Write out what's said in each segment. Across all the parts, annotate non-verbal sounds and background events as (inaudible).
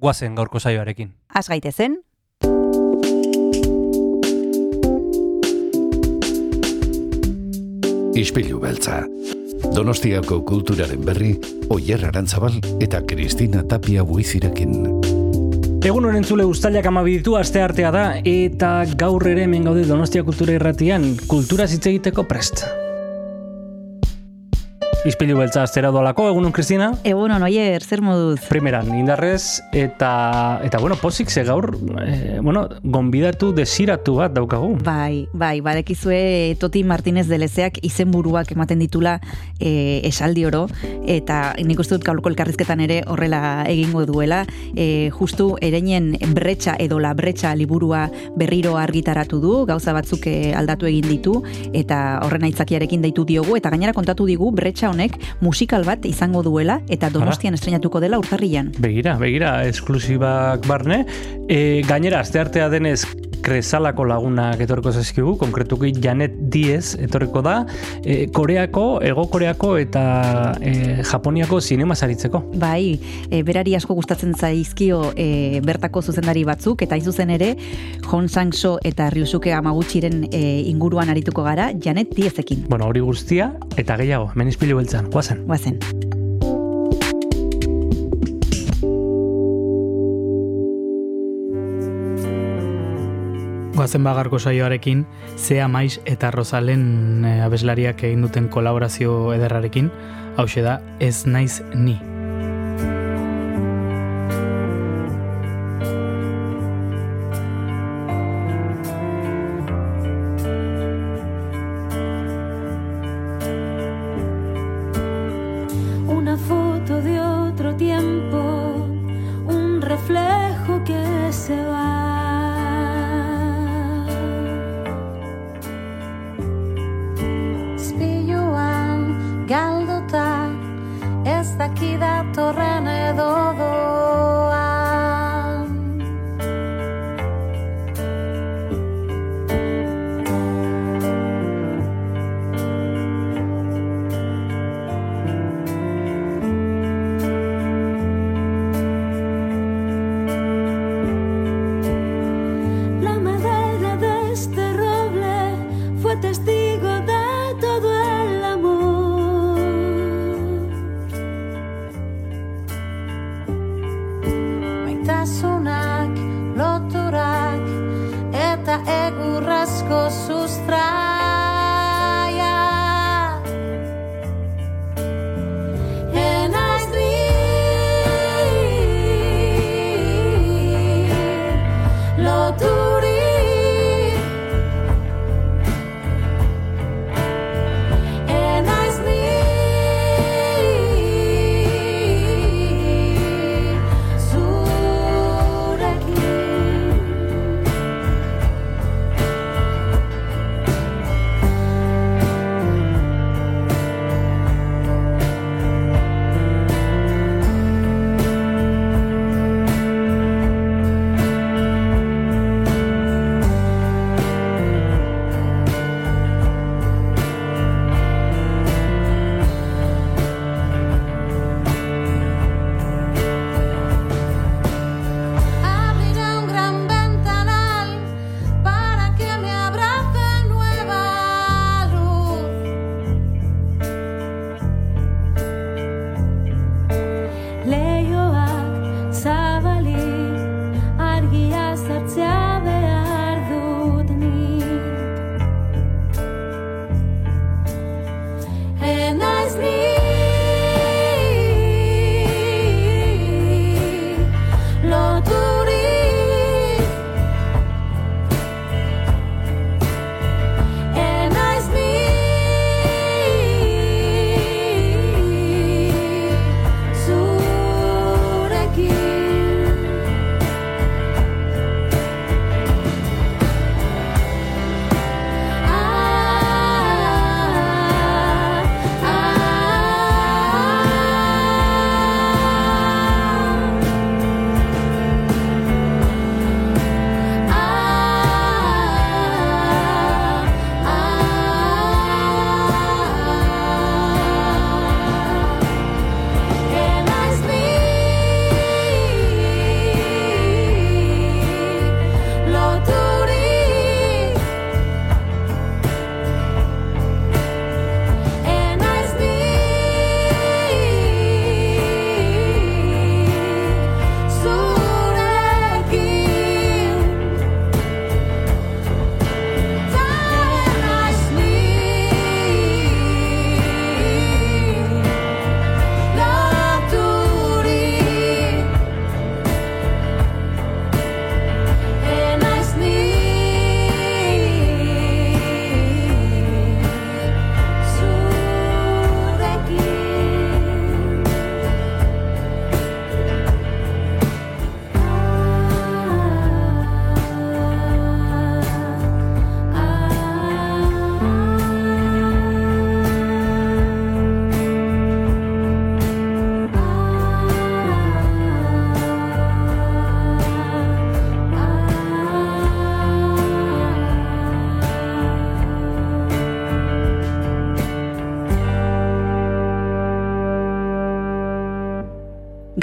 guazen gaurko saioarekin. Az gaitezen, Ispilu beltza. Donostiako kulturaren berri, Oyer Arantzabal eta Kristina Tapia buizirekin. Egun honen zule ustailak amabiditu aste artea da, eta gaur ere hemen gaude Donostia Kultura Irratian, kultura hitz egiteko prest. Izpilu beltza astera dolako, egunon Kristina? egun oier, zer moduz? Primeran, indarrez, eta, eta bueno, posik ze gaur, eh, bueno, gonbidatu desiratu bat daukagu. Bai, bai, badekizue Toti Martinez de Lezeak izenburuak ematen ditula e, esaldi oro, eta nik uste dut gaurko elkarrizketan ere horrela egingo duela, e, justu ereinen bretxa edo la bretxa liburua berriro argitaratu du, gauza batzuk aldatu egin ditu, eta horren aitzakiarekin deitu diogu, eta gainera kontatu digu bretxa honek musikal bat izango duela, eta donostian estrenatuko dela urtarrian. Begira, begira, esklusibak barne. E, gainera, aste artea denez, kresalako lagunak etorriko zaizkigu, konkretuki Janet Diez etorriko da, e, Koreako, Ego Koreako eta e, Japoniako sinema saritzeko. Bai, e, berari asko gustatzen zaizkio e, bertako zuzendari batzuk, eta hain zuzen ere, Hon Sang-so eta Ryusuke Amaguchiren e, inguruan arituko gara, Janet Diezekin. Bueno, hori guztia, eta gehiago, hemen izpilu beltzan, guazen. Guazen. Goazen bagarko saioarekin, Zea Maiz eta Rosalen eh, abeslariak egin duten kolaborazio ederrarekin, hause da Ez naiz ni.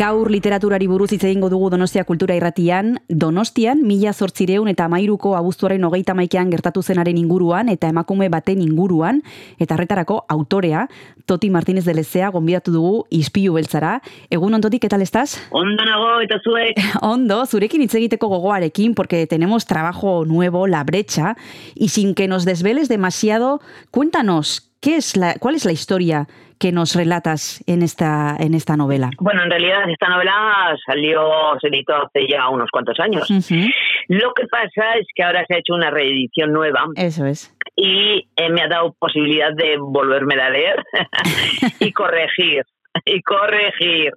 Gaur literaturari buruz hitz egingo dugu Donostia Kultura Irratian, Donostian mila zortzireun eta mairuko abuztuaren hogeita maikean gertatu zenaren inguruan eta emakume baten inguruan, eta arretarako autorea, Toti Martínez de Lezea, gonbidatu dugu ispilu beltzara. Egun ontotik, eta estás? Ondo nago, eta zuek. (laughs) Ondo, zurekin hitz egiteko gogoarekin, porque tenemos trabajo nuevo, La Brecha, y sin que nos desveles demasiado, cuéntanos, ¿qué es la, ¿cuál es la historia que nos relatas en esta, en esta novela? Bueno, en realidad esta novela salió, se editó hace ya unos cuantos años. Lo que pasa es que ahora se ha hecho una reedición nueva. Eso es. Y eh, me ha dado posibilidad de volverme a leer (laughs) y corregir, y corregir.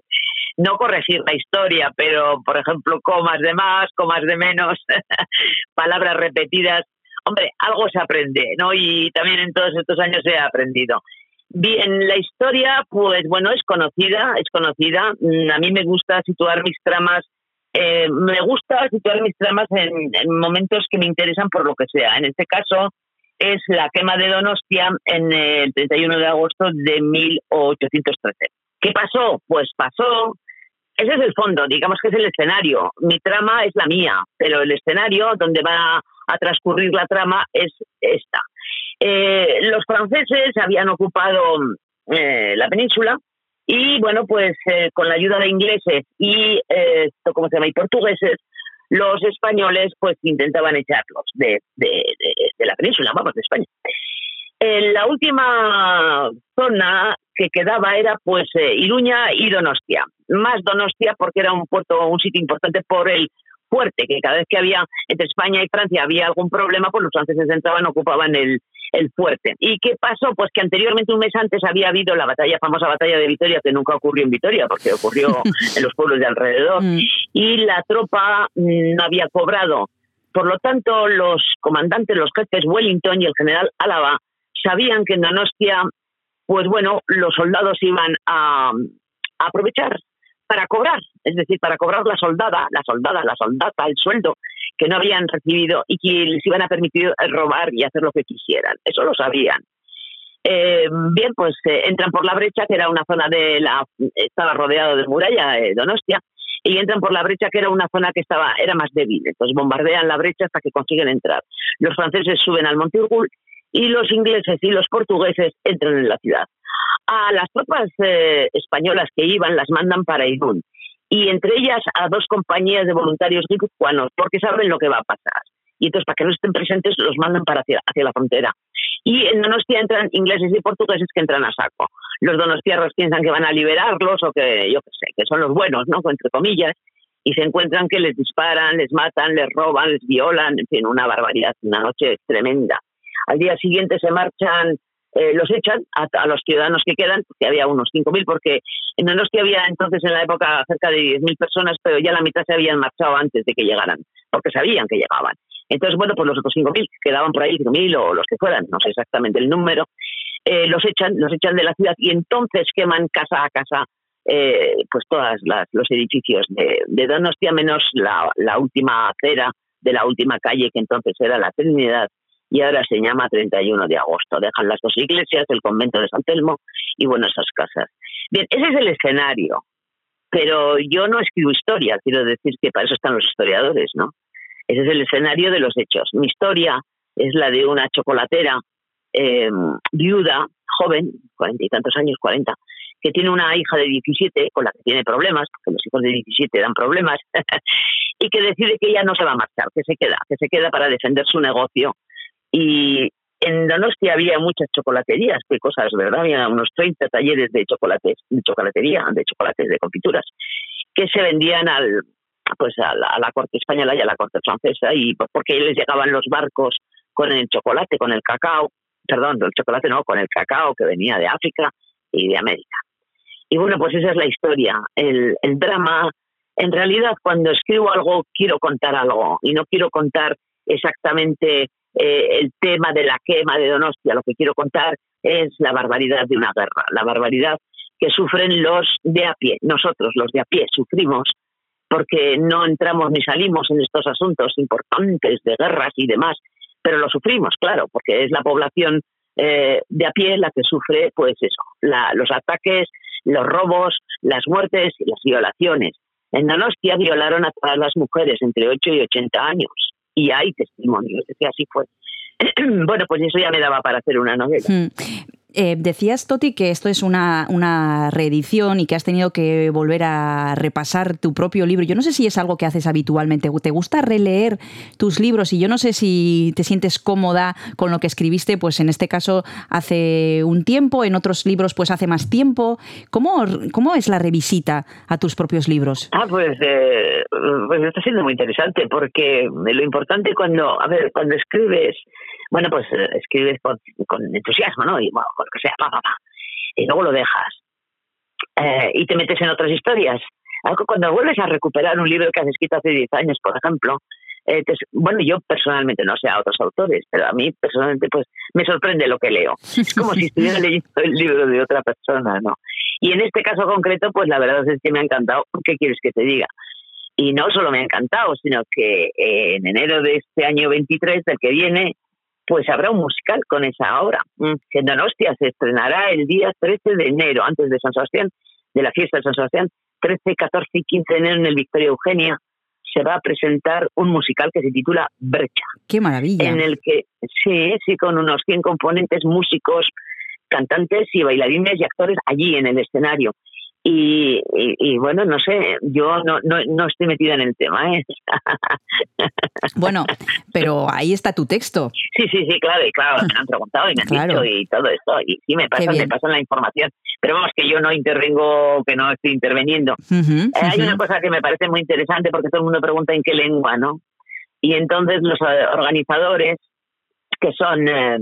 No corregir la historia, pero, por ejemplo, comas de más, comas de menos, (laughs) palabras repetidas. Hombre, algo se aprende, ¿no? Y también en todos estos años he aprendido. Bien, la historia, pues bueno, es conocida, es conocida. Mm, a mí me gusta situar mis tramas, eh, me gusta situar mis tramas en, momentos que me interesan por lo que sea. En este caso es la quema de Donostia en el 31 de agosto de 1813. ¿Qué pasó? Pues pasó. Ese es el fondo, digamos que es el escenario. Mi trama es la mía, pero el escenario donde va a transcurrir la trama es esta. Eh, los franceses habían ocupado eh, la península y, bueno, pues eh, con la ayuda de ingleses y, esto ¿cómo se llama?, y portugueses, los españoles pues intentaban echarlos de, de, la península, vamos, de España. La última zona que quedaba era pues Iruña y Donostia. Más Donostia porque era un puerto, un sitio importante por el fuerte, que cada vez que había entre España y Francia había algún problema, pues los franceses entraban, ocupaban el, el fuerte. ¿Y qué pasó? Pues que anteriormente, un mes antes, había habido la batalla, famosa batalla de Vitoria, que nunca ocurrió en Vitoria, porque ocurrió (laughs) en los pueblos de alrededor, mm. y la tropa mm, no había cobrado. Por lo tanto, los comandantes, los jefes Wellington y el general Álava, sabían que en Donostia, pues bueno, los soldados iban a, aprovechar para cobrar, es decir, para cobrar la soldada, la soldada, la soldata, el sueldo que no habían recibido y que les iban a permitir robar y hacer lo que quisieran. Eso lo sabían. Eh, bien, pues eh, entran por la brecha, que era una zona de la. estaba rodeado de muralla, de Donostia, y entran por la brecha, que era una zona que estaba era más débil. Entonces bombardean la brecha hasta que consiguen entrar. Los franceses suben al Monte Urgul y los ingleses y los portugueses entran en la ciudad. A las tropas eh, españolas que iban las mandan para Irún y entre ellas a dos compañías de voluntarios guipuzcoanos, porque saben lo que va a pasar. Y entonces, para que no estén presentes, los mandan para hacia, hacia la frontera. Y en Donostia entran ingleses y portugueses que entran a saco. Los donostiarros piensan que van a liberarlos o que, yo qué sé, que son los buenos, ¿no? Entre comillas. Y se encuentran que les disparan, les matan, les roban, les violan, en fin, una barbaridad, una noche tremenda. Al día siguiente se marchan eh, los echan a, los ciudadanos que quedan, que había unos 5.000, porque en que había entonces en la época cerca de 10.000 personas, pero ya la mitad se habían marchado antes de que llegaran, porque sabían que llegaban. Entonces, bueno, pues los otros 5.000 quedaban por ahí, 5.000 o los que fueran, no sé exactamente el número, eh, los echan, los echan de la ciudad y entonces queman casa a casa eh, pues todos los edificios de, de Donostia, menos la última acera de la última calle que entonces era la Trinidad y ahora se llama 31 de agosto. Dejan las dos iglesias, el convento de San Telmo y bueno, esas casas. Bien, ese es el escenario, pero yo no escribo historia, quiero decir que para eso están los historiadores, ¿no? Ese es el escenario de los hechos. Mi historia es la de una chocolatera em, viuda, joven, cuarenta y tantos años, cuarenta, que tiene una hija de 17 con la que tiene problemas, porque los hijos de 17 dan problemas, (laughs) y que decide que ella no se va a marchar, que se queda, que se queda para defender su negocio y en Donostia había muchas chocolaterías, qué cosas, ¿verdad? Había unos 30 talleres de chocolates, de chocolatería, de chocolates, de confituras, que se vendían al pues a la, corte española y a la corte francesa y pues porque les llegaban los barcos con el chocolate, con el cacao, perdón, el chocolate no, con el cacao que venía de África y de América. Y bueno, pues esa es la historia, el, el drama. En realidad, cuando escribo algo, quiero contar algo y no quiero contar exactamente eh, el tema de la quema de Donostia. Lo que quiero contar es la barbaridad de una guerra, la barbaridad que sufren los de a pie. Nosotros, los de a pie, sufrimos porque no entramos ni salimos en estos asuntos importantes de guerras y demás, pero lo sufrimos, claro, porque es la población eh, de a pie la que sufre, pues eso, los ataques, los robos, las muertes y las violaciones. En Donostia violaron a todas las mujeres entre 8 y 80 años y hay testimonios de que así fue. (clears throat) bueno, pues eso ya me daba para hacer una novela. Hmm. Eh, decías, Toti, que esto es una, una, reedición y que has tenido que volver a repasar tu propio libro. Yo no sé si es algo que haces habitualmente. ¿Te gusta releer tus libros? Y yo no sé si te sientes cómoda con lo que escribiste, pues en este caso hace un tiempo, en otros libros pues hace más tiempo. ¿Cómo, cómo es la revisita a tus propios libros? Ah, pues, eh, pues está siendo muy interesante porque lo importante cuando, a ver, cuando escribes bueno, pues eh, escribes con, entusiasmo, ¿no? Y bueno, con lo que sea, pa, pa, pa. Y luego lo dejas. Eh, y te metes en otras historias. Cuando vuelves a recuperar un libro que has escrito hace 10 años, por ejemplo, eh, bueno, yo personalmente no sé a otros autores, pero a mí personalmente pues me sorprende lo que leo. Es como si estuviera (laughs) leyendo el libro de otra persona, ¿no? Y en este caso concreto, pues la verdad es que me ha encantado. ¿Qué quieres que te diga? Y no solo me ha encantado, sino que en enero de este año 23, del que viene, pues habrá un musical con esa obra. Mm. En Donostia se estrenará el día 13 de enero, antes de San Sebastián, de la fiesta de San Sebastián, 13, 14 y 15 de enero en el Victoria Eugenia se va a presentar un musical que se titula Brecha. ¡Qué maravilla! En el que, sí, sí, con unos 100 componentes, músicos, cantantes y bailarines y actores allí en el escenario. Y, y, bueno, no sé, yo no, no, no estoy metida en el tema. ¿eh? (laughs) Bueno, pero ahí está tu texto. Sí, sí, sí, claro, y claro, me han preguntado y me han dicho y todo esto, y sí, me pasan, me pasan la información. Pero vamos, que yo no intervengo, que no estoy interviniendo. Eh, hay una cosa que me parece muy interesante porque todo el mundo pregunta en qué lengua, ¿no? Y entonces los eh, organizadores, que son eh,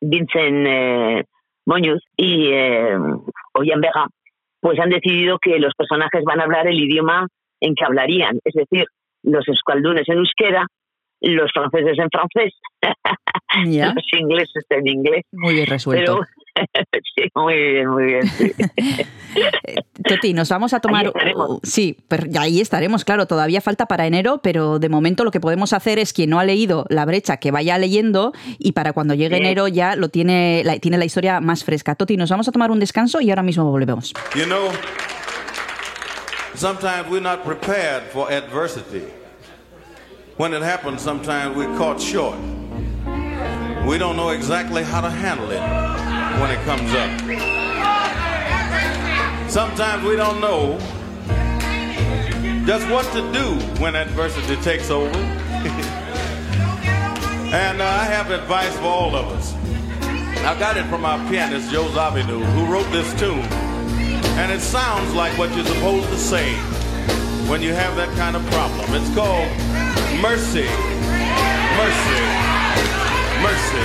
Vincent eh, Moñuz y eh, Ollán Vega, pues han decidido que los personajes van a hablar el idioma en que hablarían, es decir, los escualdunes en euskera, los franceses en francés, (laughs) los ingleses en inglés. Muy bien resuelto. (laughs) sí, muy bien, muy bien. (laughs) Toti, nos vamos a tomar. sí, pero ahí estaremos, claro. Todavía falta para enero, pero de momento lo que podemos hacer es quien no ha leído La Brecha, que vaya leyendo y para cuando llegue enero ya lo tiene la, tiene la historia más fresca. Toti, nos vamos a tomar un descanso y ahora mismo volvemos. You know, sometimes we're not prepared for adversity. When it happens, sometimes we're caught short. We don't know exactly how to handle it when it comes up. Sometimes we don't know just what to do when adversity takes over. (laughs) and uh, I have advice for all of us. I got it from our pianist, Joe Zavinu, who wrote this tune. And it sounds like what you're supposed to say when you have that kind of problem. It's called mercy, mercy. mercy,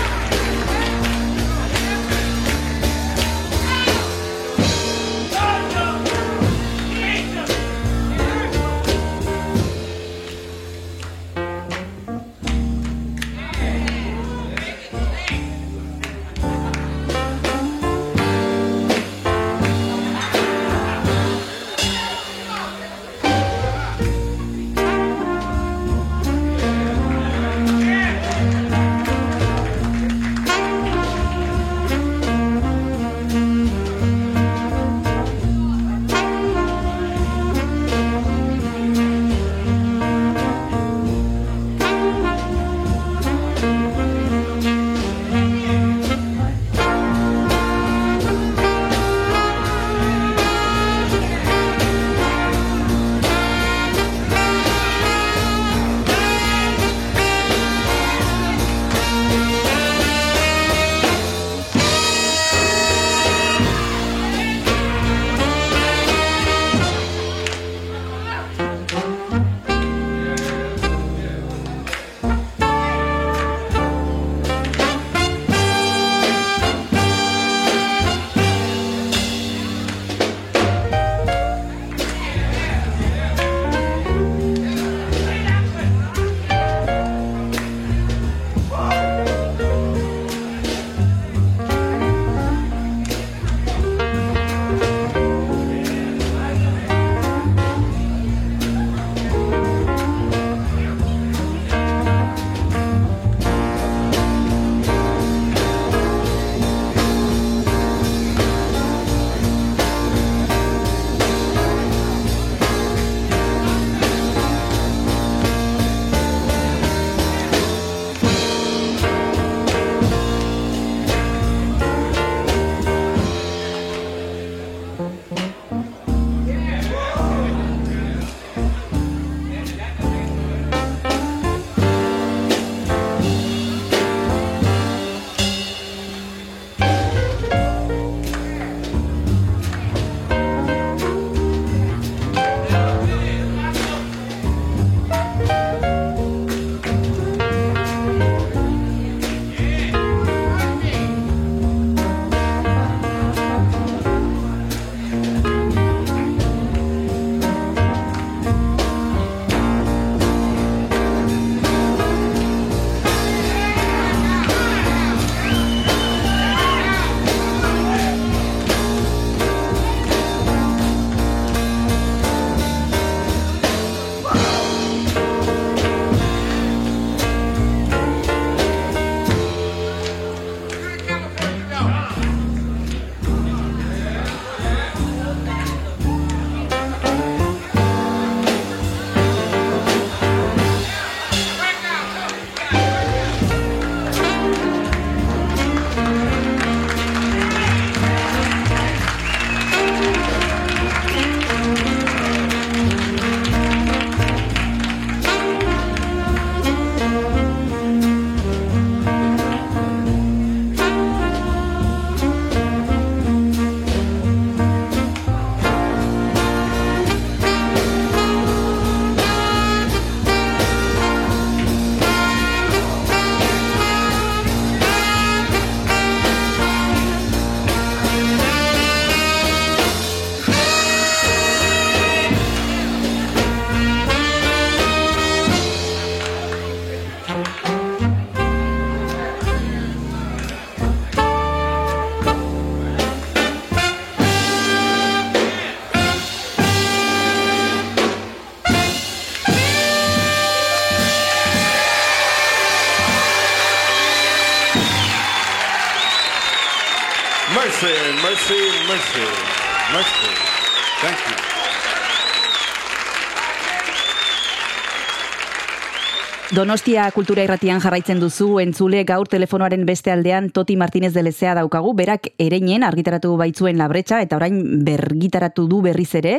Donostia kultura irratian jarraitzen duzu, entzule gaur telefonoaren beste aldean Toti Martínez de Lezea daukagu, berak ereinen argitaratu baitzuen labretxa, eta orain bergitaratu du berriz ere,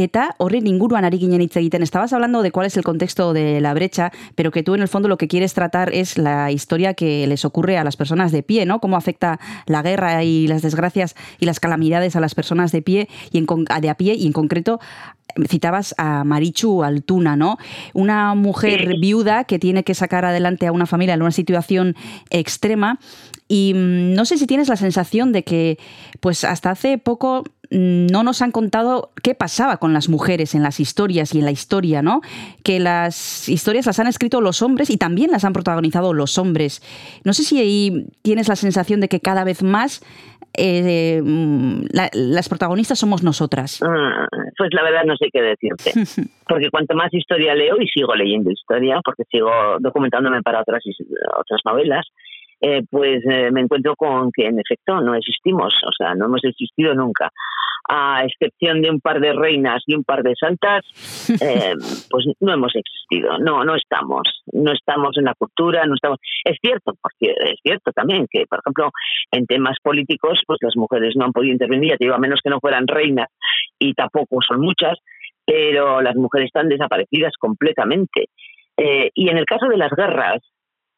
eta horren inguruan ari ginen hitz egiten. Estabas hablando de cuál es el contexto de la brecha, pero que tú en el fondo lo que quieres tratar es la historia que les ocurre a las personas de pie, ¿no? Cómo afecta la guerra y las desgracias y las calamidades a las personas de pie y en, de a pie y en concreto citabas a Marichu Altuna, ¿no? Una mujer viuda que tiene que sacar adelante a una familia en una situación extrema y mm, no sé si tienes la sensación de que pues hasta hace poco no nos han contado qué pasaba con las mujeres en las historias y en la historia, ¿no? Que las historias las han escrito los hombres y también las han protagonizado los hombres. No sé si ahí tienes la sensación de que cada vez más eh, mm, las protagonistas somos nosotras. Ah, pues la verdad no sé qué decirte, (laughs) porque cuanto más historia leo y sigo leyendo historia, porque sigo documentándome para otras otras novelas, eh, pues eh, me encuentro con que en efecto no existimos, o sea, no hemos existido nunca. A excepción de un par de reinas y un par de santas, (laughs) eh, pues no hemos existido, no, no estamos, no estamos en la cultura, no estamos. Es cierto, porque es cierto también que, por ejemplo, en temas políticos, pues las mujeres no han podido intervenir, ya te digo, a menos que no fueran reinas y tampoco son muchas, pero las mujeres están desaparecidas completamente. y en el caso de las guerras,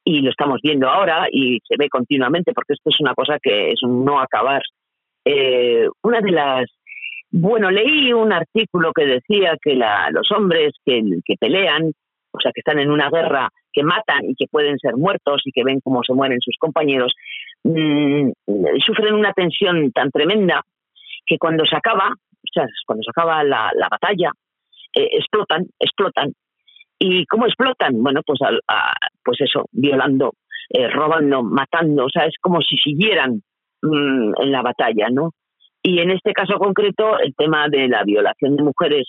y lo estamos viendo ahora y se ve continuamente porque esto es una cosa que es un no acabar. Eh, una de las bueno, leí un artículo que decía que la, los hombres que, que, pelean, o sea, que están en una guerra, que matan y que pueden ser muertos y que ven cómo se mueren sus compañeros, mmm, sufren una tensión tan tremenda que cuando se acaba, o sea, cuando se acaba la, la batalla, eh, explotan, explotan ¿Y cómo explotan? Bueno, pues, pues eso, violando, eh, robando, matando, o sea, es como si siguieran mm, en la batalla, ¿no? Y en este caso concreto, el tema de la violación de mujeres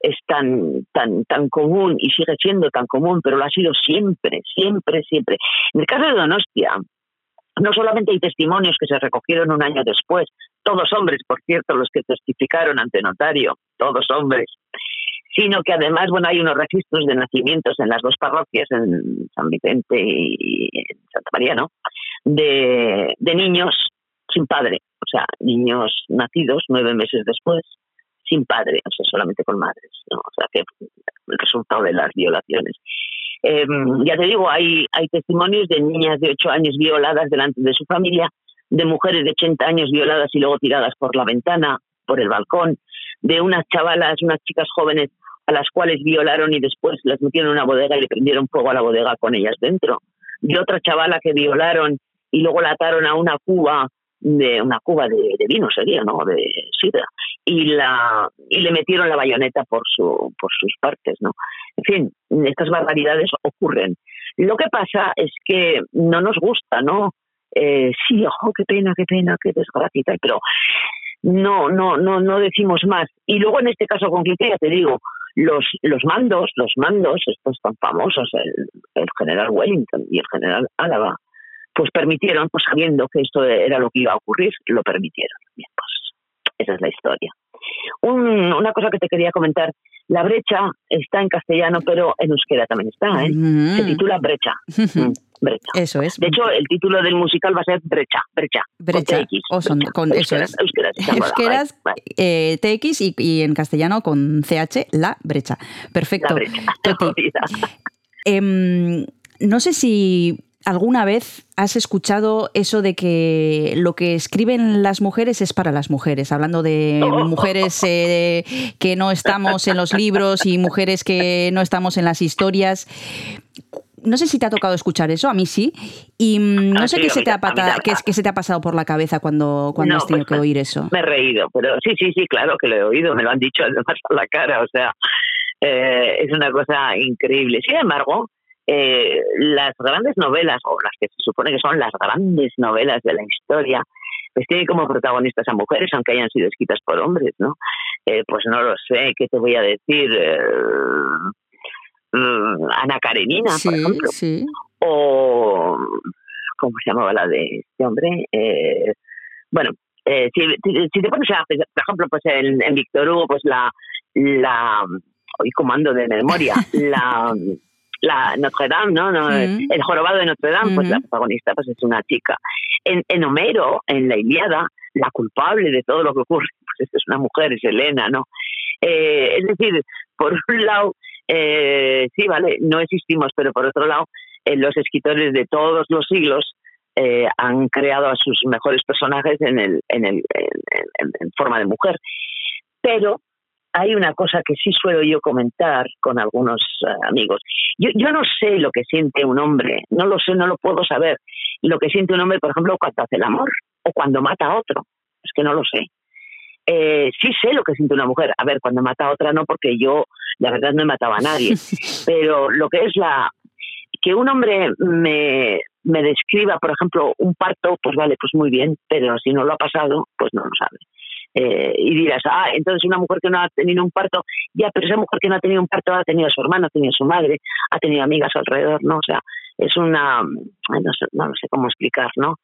es tan, tan, tan común y sigue siendo tan común, pero lo ha sido siempre, siempre, siempre. En el caso de Donostia, no solamente hay testimonios que se recogieron un año después, todos hombres, por cierto, los que testificaron ante notario, todos hombres, sino que además, bueno, hay unos registros de nacimientos en las dos parroquias, en San Vicente y Santa María, ¿no? De, niños sin padre, o sea, niños nacidos nueve meses después, sin padre, o sea, solamente con madres, ¿no? O sea, que el resultado de las violaciones. Em, ya te digo, hay, hay testimonios de niñas de ocho años violadas delante de su familia, de mujeres de 80 años violadas y luego tiradas por la ventana, por el balcón, de unas chavalas, unas chicas jóvenes a las cuales violaron y después las metieron en una bodega y le prendieron fuego a la bodega con ellas dentro. De otra chavala que violaron y luego la ataron a una cuba de una cuba de, vino sería, ¿no? De sidra. Y la y le metieron la bayoneta por su por sus partes, ¿no? En fin, estas barbaridades ocurren. Lo que pasa es que no nos gusta, ¿no? Eh, sí, ojo, qué pena, qué pena, qué desgracia y pero no, no, no, no decimos más. Y luego en este caso concreto ya te digo, los, los mandos, los mandos, estos tan famosos, el, el general Wellington y el general Álava, pues permitieron, pues sabiendo que esto era lo que iba a ocurrir, lo permitieron. Bien, pues esa es la historia. Un, una cosa que te quería comentar, la brecha está en castellano, pero en euskera también está, ¿eh? Se titula Brecha. Mm, brecha. Eso es. De hecho, el título del musical va a ser Brecha, Brecha. Brecha. Con, o son, con euskeras, eso es. Euskeras, Euskeras, eh, TX y, y, en castellano con CH, La Brecha. Perfecto. La brecha. (laughs) Eh, no sé si ¿Alguna vez has escuchado eso de que lo que escriben las mujeres es para las mujeres? Hablando de mujeres eh, que no estamos en los libros y mujeres que no estamos en las historias. No sé si te ha tocado escuchar eso, a mí sí. Y mm, no Ah, sé sí, qué, se te ha pata- ta- qué, se te ha pasado por la cabeza cuando, cuando No, has tenido pues, que oír eso. Me he reído, pero sí, sí, sí, claro que lo he oído, me lo han dicho además a la cara, o sea, eh, es una cosa increíble. Sin embargo, eh, las grandes novelas, o las que se supone que son las grandes novelas de la historia, pues tienen como protagonistas a mujeres, aunque hayan sido escritas por hombres, ¿no? Eh, pues no lo sé, ¿qué te voy a decir? Eh, mm, Ana Karenina, por ejemplo sí. o ¿cómo se llamaba la de este hombre? Eh, bueno, eh, si, si, te pones a, por ejemplo, pues en, en Víctor Hugo, pues la, la, hoy comando de memoria, (laughs) la, la Notre Dame, ¿no? no El jorobado de Notre Dame, pues la protagonista pues es una chica. En, en Homero, en la Iliada, la culpable de todo lo que ocurre, (laughs) pues es una mujer, es Elena, ¿no? Eh, es decir, por un lado, eh, sí, vale, no existimos, pero por otro lado, eh, los escritores de todos los siglos eh, han creado a sus mejores personajes en, el, en, el, en, forma de mujer. Pero hay una cosa que sí suelo yo comentar con algunos amigos. Yo, yo no sé lo que siente un hombre, no lo sé, no lo puedo saber. Lo que siente un hombre, por ejemplo, cuando hace el amor o cuando mata a otro. Es que no lo sé. Eh, sí sé lo que siente una mujer. A ver, cuando mata a otra no, porque yo, la verdad, no he matado a nadie. (laughs) Pero lo que es la. Que un hombre me, me describa, por ejemplo, un parto, pues vale, pues muy bien, pero si no lo ha pasado, pues no lo sabe. Eh, y dirás, ah, entonces una mujer que no ha tenido un parto, ya, pero esa mujer que no ha tenido un parto ha tenido a su hermano, ha tenido a su madre, ha tenido amigas alrededor, ¿no? O sea, es una, no sé, no sé cómo explicar, ¿no?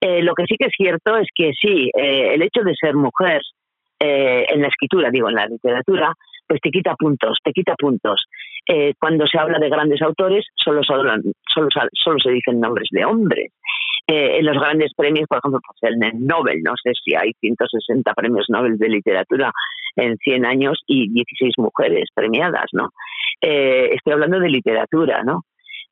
Eh, lo que sí que es cierto es que sí, eh, el hecho de ser mujer eh, en la escritura, digo, en la literatura, pues te quita puntos, te quita puntos. cuando se habla de grandes autores, solo, solo, solo, solo se dicen nombres de hombres. En los grandes premios, por ejemplo, pues el Nobel, no sé si hay 160 premios Nobel de literatura en 100 años y 16 mujeres premiadas, ¿no? estoy hablando de literatura, ¿no?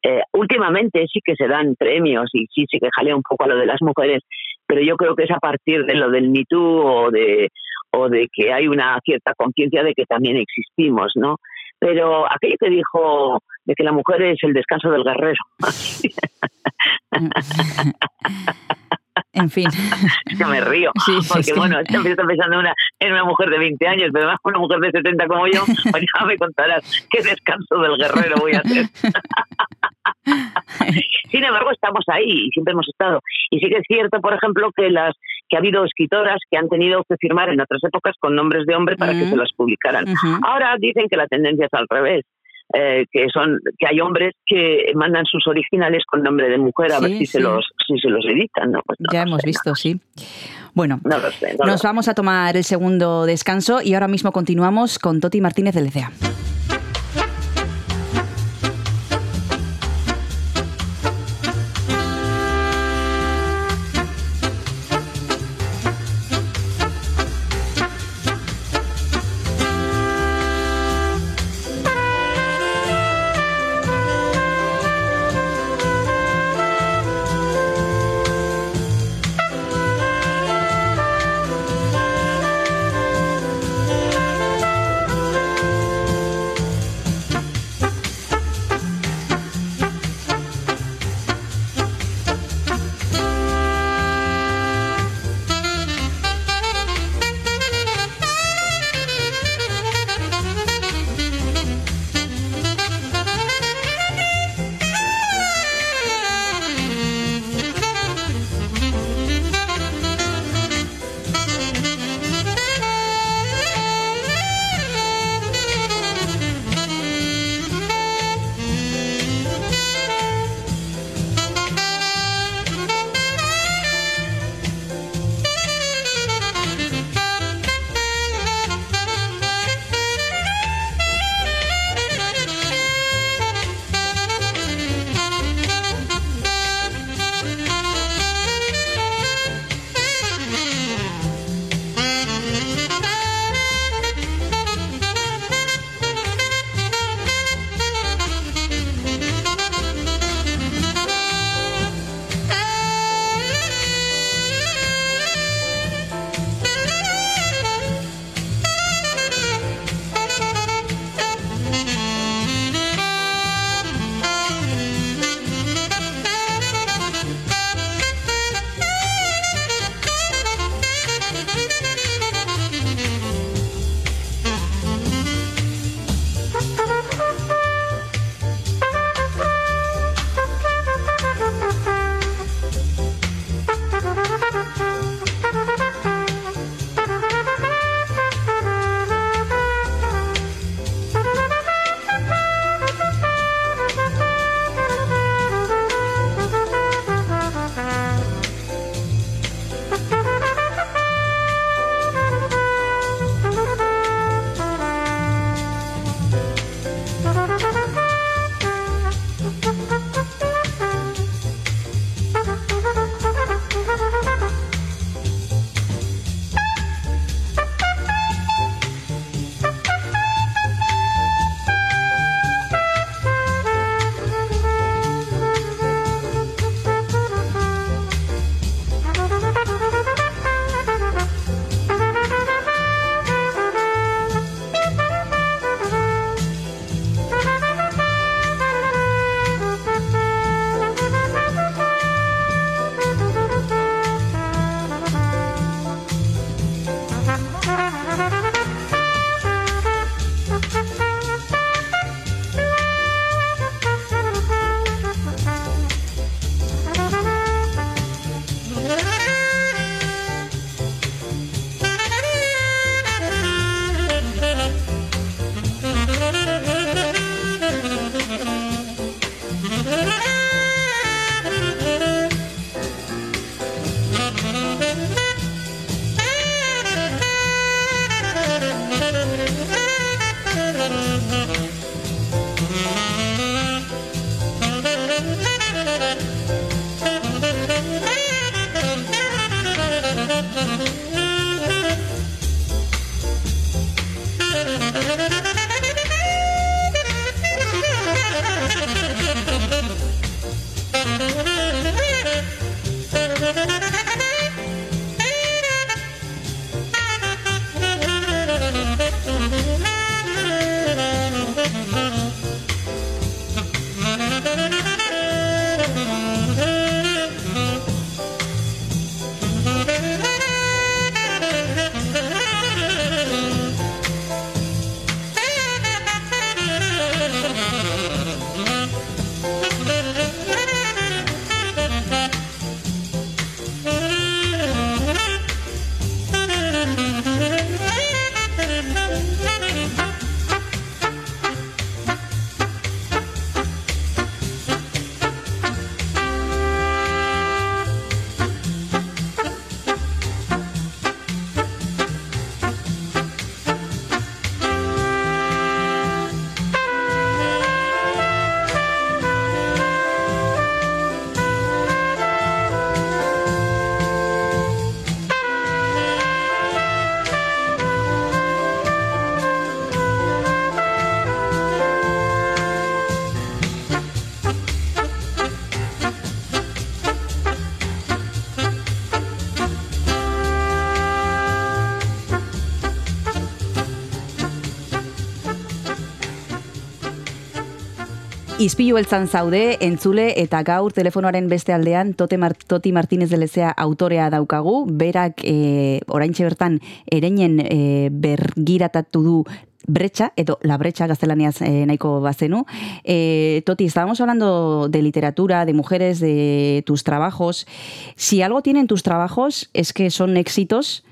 Eh, últimamente sí que se dan premios y sí se que jalea un poco a lo de las mujeres, pero yo creo que es a partir de lo del Me o de, o de que hay una cierta conciencia de que también existimos, ¿no? Pero aquello que dijo de que la mujer es el descanso del guerrero. (laughs) En fin. (laughs) Yo me río. (laughs) porque, bueno, estoy pensando una, en una mujer de 20 años, pero además una mujer de 70 como yo, (laughs) pues ya me contarás qué descanso del guerrero voy a hacer. Sin embargo, estamos ahí y siempre hemos estado. Y sí que es cierto, por ejemplo, que las que ha habido escritoras que han tenido que firmar en otras épocas con nombres de hombre para que se las publicaran. Ahora dicen que la tendencia es al revés. Eh, que son que hay hombres que mandan sus originales con nombre de mujer a ver si se los si se los editan no, pues ya hemos visto sí. bueno nos vamos a tomar el segundo descanso y ahora mismo continuamos con Toti Martínez de Lecea. Izpilu beltzan zaude, entzule eta gaur telefonoaren beste aldean Tote Mar Toti Martínez de Lezea autorea daukagu, berak e, oraintxe bertan ereinen e, bergiratatu du brecha, edo la brecha gaztelaniaz eh, nahiko bazenu. Eh, Toti, estábamos hablando de literatura, de mujeres, de tus trabajos. Si algo tienen tus trabajos es que son éxitos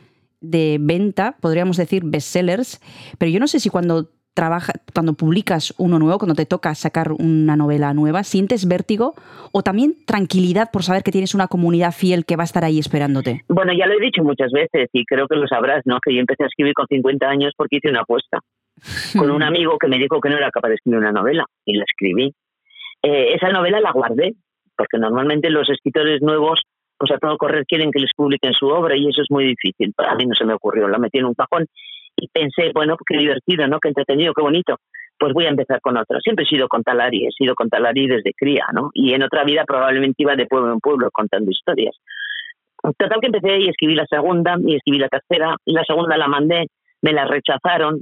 de venta, podríamos decir bestsellers, pero yo no sé si cuando trabaja, cuando publicas uno nuevo, cuando te toca sacar una novela nueva, sientes vértigo o también tranquilidad por saber que tienes una comunidad fiel que va a estar ahí esperándote? Bueno, ya lo he dicho muchas veces y creo que lo sabrás, ¿no? Que yo empecé a escribir con 50 años porque hice una apuesta (laughs) con un amigo que me dijo que no era capaz de escribir una novela y la escribí. Eh, esa novela la guardé porque normalmente los escritores nuevos pues a todo correr quieren que les publiquen su obra y eso es muy difícil. Para mí no se me ocurrió, la metí en un cajón y pensé, bueno, qué divertido, ¿no? Qué entretenido, qué bonito. Pues voy a empezar con otra. Siempre he sido contalari, he sido contalari desde cría, ¿no? Y en otra vida probablemente iba de pueblo en pueblo contando historias. Total que empecé y escribí la segunda y escribí la tercera y la segunda la mandé, me la rechazaron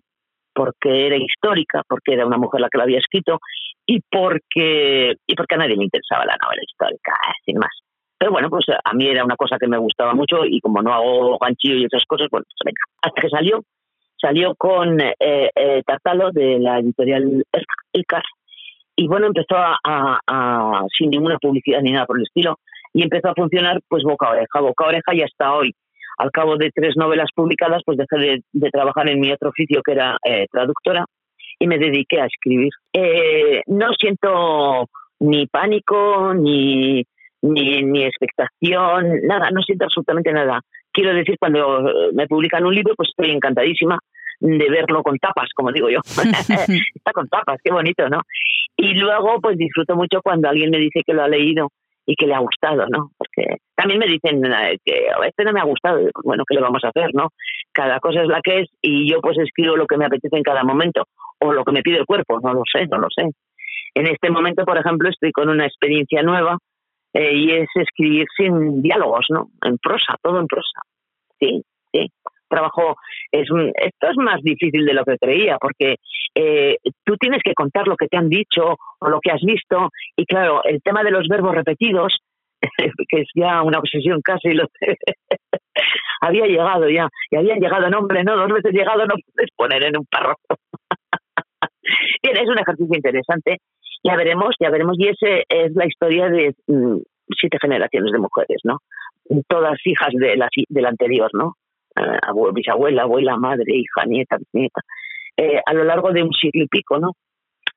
porque era histórica, porque era una mujer la que la había escrito y porque y porque a nadie le interesaba la novela histórica, eh, sin más. Pero bueno, pues a mí era una cosa que me gustaba mucho y como no hago ganchillo y esas cosas, pues venga. Hasta que salió salió con eh, eh, Tartalo de la editorial Elcar y bueno, empezó a, sin ninguna publicidad ni nada por el estilo y empezó a funcionar pues boca a oreja, boca a oreja y hasta hoy. Al cabo de tres novelas publicadas, pues dejé de, trabajar en mi otro oficio que era eh, traductora y me dediqué a escribir. no siento ni pánico, ni, ni, ni expectación, nada, no siento absolutamente nada quiero decir, cuando me publican un libro, pues estoy encantadísima de verlo con tapas, como digo yo. (laughs) Está con tapas, qué bonito, ¿no? Y luego, pues disfruto mucho cuando alguien me dice que lo ha leído y que le ha gustado, ¿no? Porque también me dicen eh, que a este no me ha gustado, bueno, ¿qué le vamos a hacer, no? Cada cosa es la que es y yo pues escribo lo que me apetece en cada momento o lo que me pide el cuerpo, no lo sé, no lo sé. En este momento, por ejemplo, estoy con una experiencia nueva eh, y es escribir sin diálogos, ¿no? En prosa, todo en prosa. Sí, sí. Trabajo, es, esto es más difícil de lo que creía, porque eh, tú tienes que contar lo que te han dicho o lo que has visto, y claro, el tema de los verbos repetidos, (laughs) que es ya una obsesión casi, lo (laughs) había llegado ya, y habían llegado, nombre, no, dos veces llegado no puedes poner en un párrafo. (laughs) Bien, es un ejercicio interesante ya veremos, ya veremos. Y esa es la historia de mm, siete generaciones de mujeres, ¿no? Todas hijas de la, de anterior, ¿no? Uh, bisabuela, abuela, madre, hija, nieta, nieta. Eh, a lo largo de un siglo y pico, ¿no?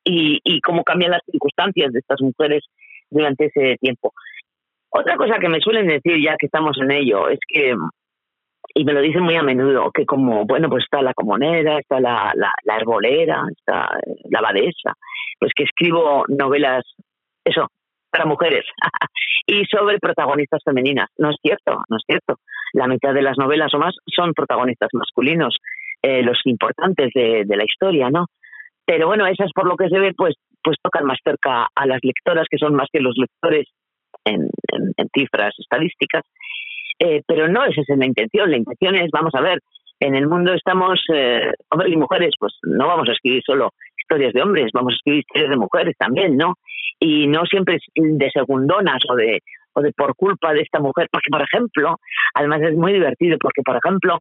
Y, y cómo cambian las circunstancias de estas mujeres durante ese tiempo. Otra cosa que me suelen decir, ya que estamos en ello, es que y me lo dicen muy a menudo, que como, bueno, pues está la comonera, está la, la, herbolera, está la abadesa, pues que escribo novelas, eso, para mujeres (laughs) y sobre protagonistas femeninas. No es cierto, no es cierto. La mitad de las novelas o más son protagonistas masculinos, eh, los importantes de, de, la historia, ¿no? Pero bueno, esas por lo que se ve, pues, pues tocan más cerca a las lectoras, que son más que los lectores en, cifras estadísticas. Eh, pero no esa es la intención. La intención es, vamos a ver, en el mundo estamos, eh, hombres y mujeres, pues no vamos a escribir solo historias de hombres, vamos a escribir historias de mujeres también, ¿no? Y no siempre de segundonas o de, o de por culpa de esta mujer, porque por ejemplo, además es muy divertido, porque por ejemplo,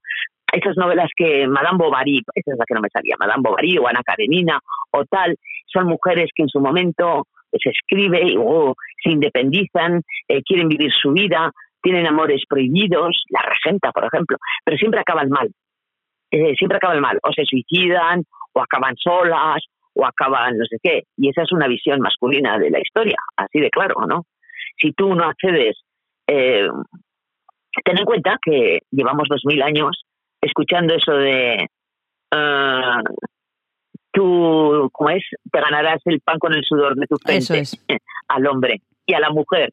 esas novelas que Madame Bovary, esa es la que no me salía, Madame Bovary o Ana Karenina o tal, son mujeres que en su momento se escribe o se independizan, eh, quieren vivir su vida, tienen amores prohibidos, la regenta, por ejemplo, pero siempre acaban mal. Eh, siempre acaban mal, o se suicidan, o acaban solas, o acaban no sé qué. Y esa es una visión masculina de la historia, así de claro, ¿no? Si tú no accedes, eh, ten en cuenta que llevamos dos mil años escuchando eso de uh, tú, ¿cómo es? Te ganarás el pan con el sudor de tu frente (laughs) al hombre y a la mujer.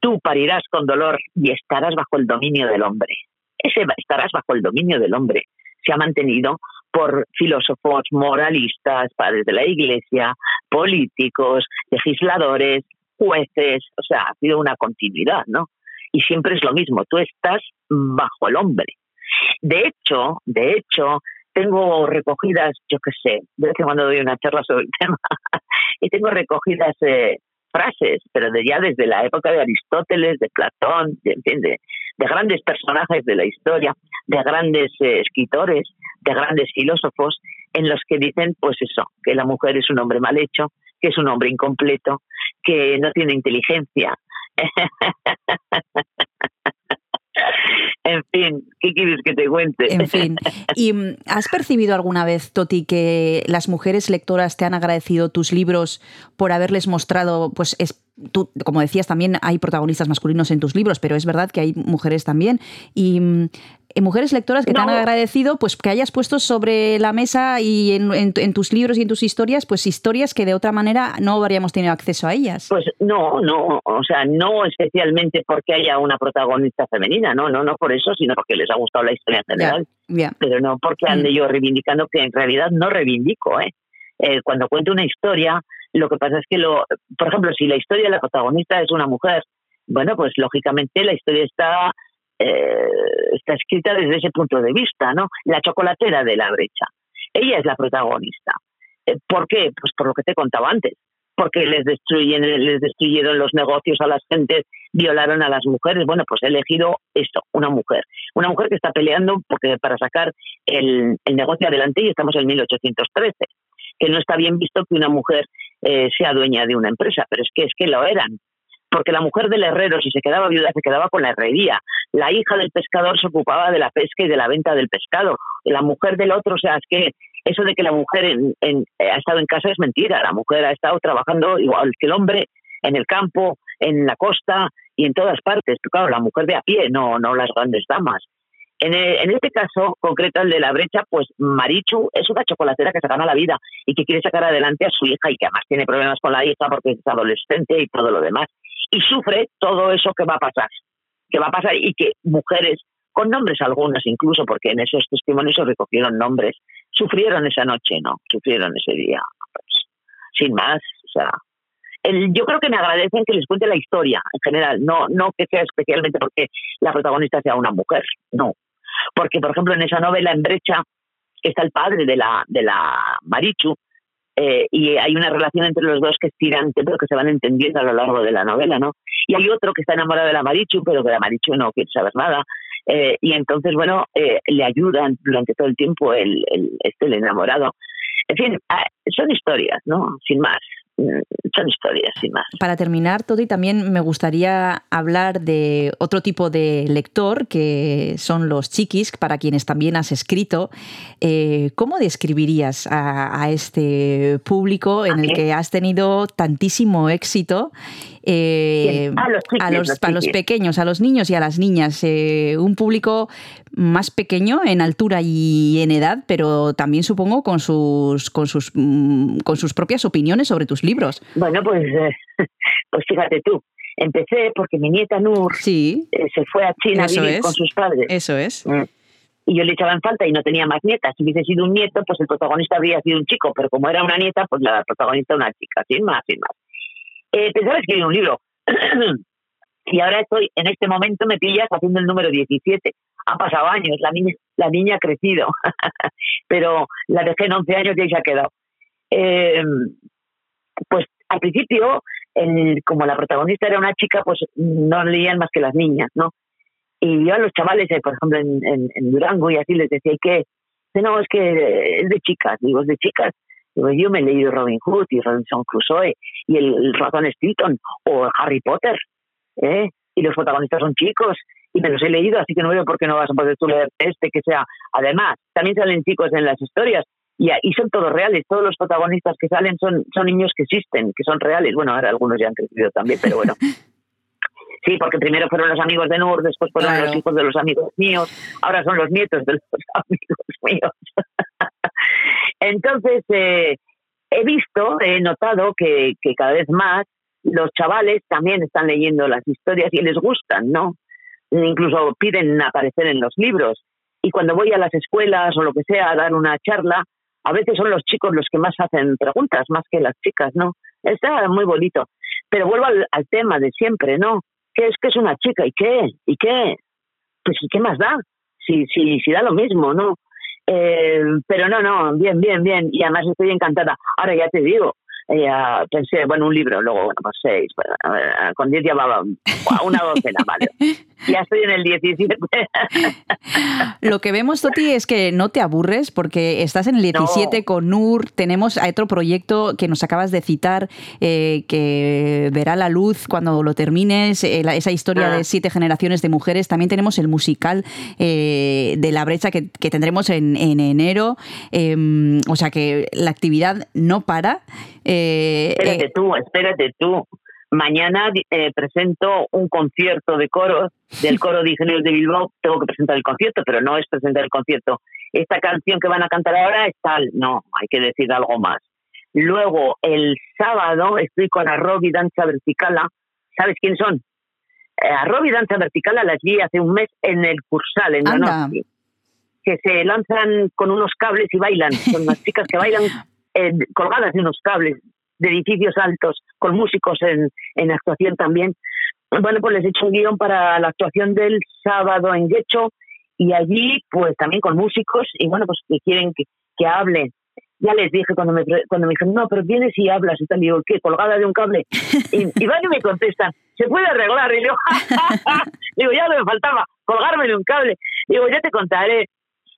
Tú parirás con dolor y estarás bajo el dominio del hombre. Ese estarás bajo el dominio del hombre. Se ha mantenido por filósofos, moralistas, padres de la iglesia, políticos, legisladores, jueces, o sea, ha sido una continuidad, ¿no? Y siempre es lo mismo, tú estás bajo el hombre. De hecho, de hecho, tengo recogidas, yo qué sé, de vez en cuando doy una charla sobre el (laughs) tema, y tengo recogidas eh, frases, pero de ya desde la época de Aristóteles, de Platón, de, de, grandes personajes de la historia, de grandes eh, escritores, de grandes filósofos, en los que dicen, pues eso, que la mujer es un hombre mal hecho, que es un hombre incompleto, que no tiene inteligencia. (laughs) En fin, ¿qué quieres que te cuente? En fin. (laughs) ¿Y mm, has percibido alguna vez, Toti, que las mujeres lectoras te han agradecido tus libros por haberles mostrado, pues es, tú, como decías, también hay protagonistas masculinos en tus libros, pero es verdad que hay mujeres también. Y mm, mujeres lectoras que te han agradecido pues que hayas puesto sobre la mesa y en, tus libros y en tus historias, pues historias que de otra manera no habríamos tenido acceso a ellas. Pues no, no, o sea, no especialmente porque haya una protagonista femenina, no, no, no por eso, sino porque les ha gustado la historia en general. Pero no porque ande mm. yo reivindicando que en realidad no reivindico, ¿eh? ¿eh? Cuando cuento una historia, lo que pasa es que, lo, por ejemplo, si la historia de la protagonista es una mujer, bueno, pues lógicamente la historia está eh, está escrita desde ese punto de vista, ¿no? La chocolatera de la brecha. Ella es la protagonista. Eh, ¿Por qué? Pues por lo que te contaba antes. Porque les destruyen, les destruyeron los negocios a las gentes, violaron a las mujeres. Bueno, pues he elegido esto, una mujer. Una mujer que está peleando porque para sacar el, negocio adelante y estamos en 1813. Que no está bien visto que una mujer eh, sea dueña de una empresa, pero es que es que lo eran porque la mujer del herrero, si se quedaba viuda, se quedaba con la herrería. La hija del pescador se ocupaba de la pesca y de la venta del pescado. La mujer del otro, o sea, es que eso de que la mujer eh, ha estado en casa es mentira. La mujer ha estado trabajando igual que el hombre en el campo, en la costa y en todas partes. Pero claro, la mujer de a pie, no, no las grandes damas. En, en, este caso concreto, el de la brecha, pues Marichu es una chocolatera que se gana la vida y que quiere sacar adelante a su hija y que además tiene problemas con la hija porque es adolescente y todo lo demás y sufre todo eso que va a pasar, que va a pasar y que mujeres con nombres algunas incluso, porque en esos testimonios se recogieron nombres, sufrieron esa noche, ¿no? Sufrieron ese día, pues, sin más, o sea, el, yo creo que me agradecen que les cuente la historia en general, no, no que sea especialmente porque la protagonista sea una mujer, no. Porque, por ejemplo, en esa novela, en Brecha, está el padre de la, de la Marichu, eh, y hay una relación entre los dos que es tirante, pero que se van entendiendo a lo largo de la novela, ¿no? Y hay otro que está enamorado de la Marichu, pero que la Marichu no quiere saber nada. Eh, y entonces, bueno, eh, le ayudan durante todo el tiempo el, el, este, el enamorado. En fin, ah, son historias, ¿no? Sin más. Mm, son historias sin más. Para terminar, Todi, también me gustaría hablar de otro tipo de lector, que son los chiquis, para quienes también has escrito. Eh, ¿Cómo describirías a, este público en el que has tenido tantísimo éxito? Eh, a, los, a, los, pequeños, a los niños y a las niñas. Eh, un público más pequeño en altura y en edad, pero también supongo con sus, con sus, mm, con sus propias opiniones sobre tus libros. Bueno, pues, eh, (laughs) pues fíjate tú. Empecé porque mi nieta Nur sí. se fue a China a vivir con sus padres. Eso es. Mm. y yo le echaba en falta y no tenía más nietas. Si hubiese sido un nieto, pues el protagonista habría sido un chico, pero como era una nieta, pues la protagonista una chica, sin más, sin más eh, pensaba escribir un libro. (clears throat) y ahora estoy, en este momento me pillas haciendo el número 17. Han pasado años, la niña, la niña ha crecido, (laughs) pero la dejé en 11 años y ahí se ha quedado. Em, pues al principio, como la protagonista era una chica, pues no leían más que las niñas, ¿no? Y yo a los chavales, eh, por ejemplo, en, Durango y así les decía que, no, es que es de chicas, digo, es de chicas, yo me he leído Robin Hood y Robinson Crusoe y el, ratón Stilton o Harry Potter, ¿eh? y los protagonistas son chicos y me los he leído, así que no veo por qué no vas a poder tú leer este que sea. Además, también salen chicos en las historias y, y son todos reales, todos los protagonistas que salen son, son niños que existen, que son reales. Bueno, ahora algunos ya han crecido también, pero bueno. (laughs) Sí, porque primero fueron los amigos de Nur, después fueron los hijos de los amigos míos, ahora son los nietos de los (laughs) amigos míos. (laughs) Entonces, eh, he visto, he notado que, cada vez más los chavales también están leyendo las historias y les gustan, ¿no? Incluso piden aparecer en los libros. Y cuando voy a las escuelas o lo que sea a dar una charla, a veces son los chicos los que más hacen preguntas, más que las chicas, ¿no? Está muy bonito. Pero vuelvo al, tema de siempre, ¿no? ¿Qué es que es una chica? ¿Y qué? ¿Y qué? Pues ¿y qué más da? Si, si, si da lo mismo, ¿no? Eh, pero no, no, bien, bien, bien. Y además estoy encantada. Ahora ya te digo, ya pensé, bueno, un libro, luego, bueno, pues seis, bueno, ver, con diez ya va una docena, vale. (laughs) (laughs) Ya estoy en el 17. (laughs) Lo que vemos, Toti, es que no te aburres porque estás en el 17 No. con NUR. Tenemos otro proyecto que nos acabas de citar eh, que verá la luz cuando lo termines, eh, la- esa historia Ah. de siete generaciones de mujeres. También tenemos el musical eh, de la brecha que, que tendremos en, en enero. Eh, o sea que la actividad no para. Eh, Espérate tú, espérate tú. Mañana eh, presento un concierto de coros del coro de ingenieros de Bilbao. Tengo que presentar el concierto, pero no es presentar el concierto. Esta canción que van a cantar ahora es tal. No, hay que decir algo más. Luego, el sábado, estoy con Arrobi Danza Verticala. ¿Sabes quiénes son? Eh, Arrobi Danza Verticala las vi hace un mes en el Cursal, en Anda. Donosti. Que se lanzan con unos cables y bailan. Son unas chicas que bailan eh, colgadas de unos cables de edificios altos, con músicos en, en actuación también. Bueno, pues les he hecho un guion para la actuación del sábado en Guecho y allí pues también con músicos y bueno, pues que quieren que, que hable. Ya les dije cuando me, cuando me dijeron, no, pero vienes y hablas y tal, digo, ¿qué? ¿Colgada de un cable? Y, van y me contestan, ¿se puede arreglar? Y (laughs) digo, ya lo que me faltaba, colgarme de un cable. Digo, ya te contaré.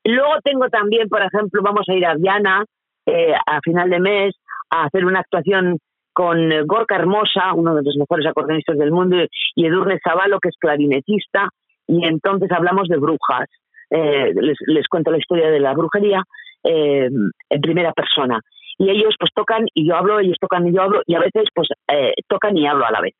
Luego tengo también, por ejemplo, vamos a ir a Viana eh, a final de mes a hacer una actuación con eh, Gorka Hermosa, uno de los mejores acordeonistas del mundo, y Edurne Zavalo, que es clarinetista, y entonces hablamos de brujas. Eh, les, les cuento la historia de la brujería eh, en primera persona. Y ellos pues tocan y yo hablo, ellos tocan y yo hablo, y a veces pues eh, tocan y hablo a la vez.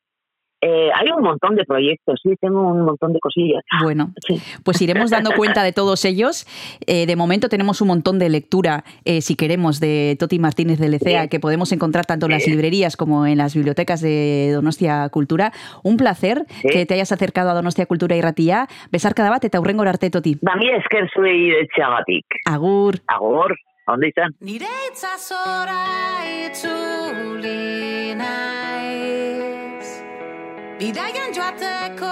Eh, hay un montón de proyectos, sí, tengo un montón de cosillas. Bueno, Sí. pues iremos dando cuenta de todos ellos. Eh, de momento tenemos un montón de lectura, eh, si queremos, de Toti Martínez de Lecea, Sí. que podemos encontrar tanto en las librerías como en las bibliotecas de Donostia Cultura. Un placer Sí. que te hayas acercado a Donostia Cultura y Ratia. Besar cada bat eta hurrengor arte, Toti. Bami esker zuei etxeagatik. Agur. Agor, ondo izan. Nire itzazora itzuli naiz Bidaian joateko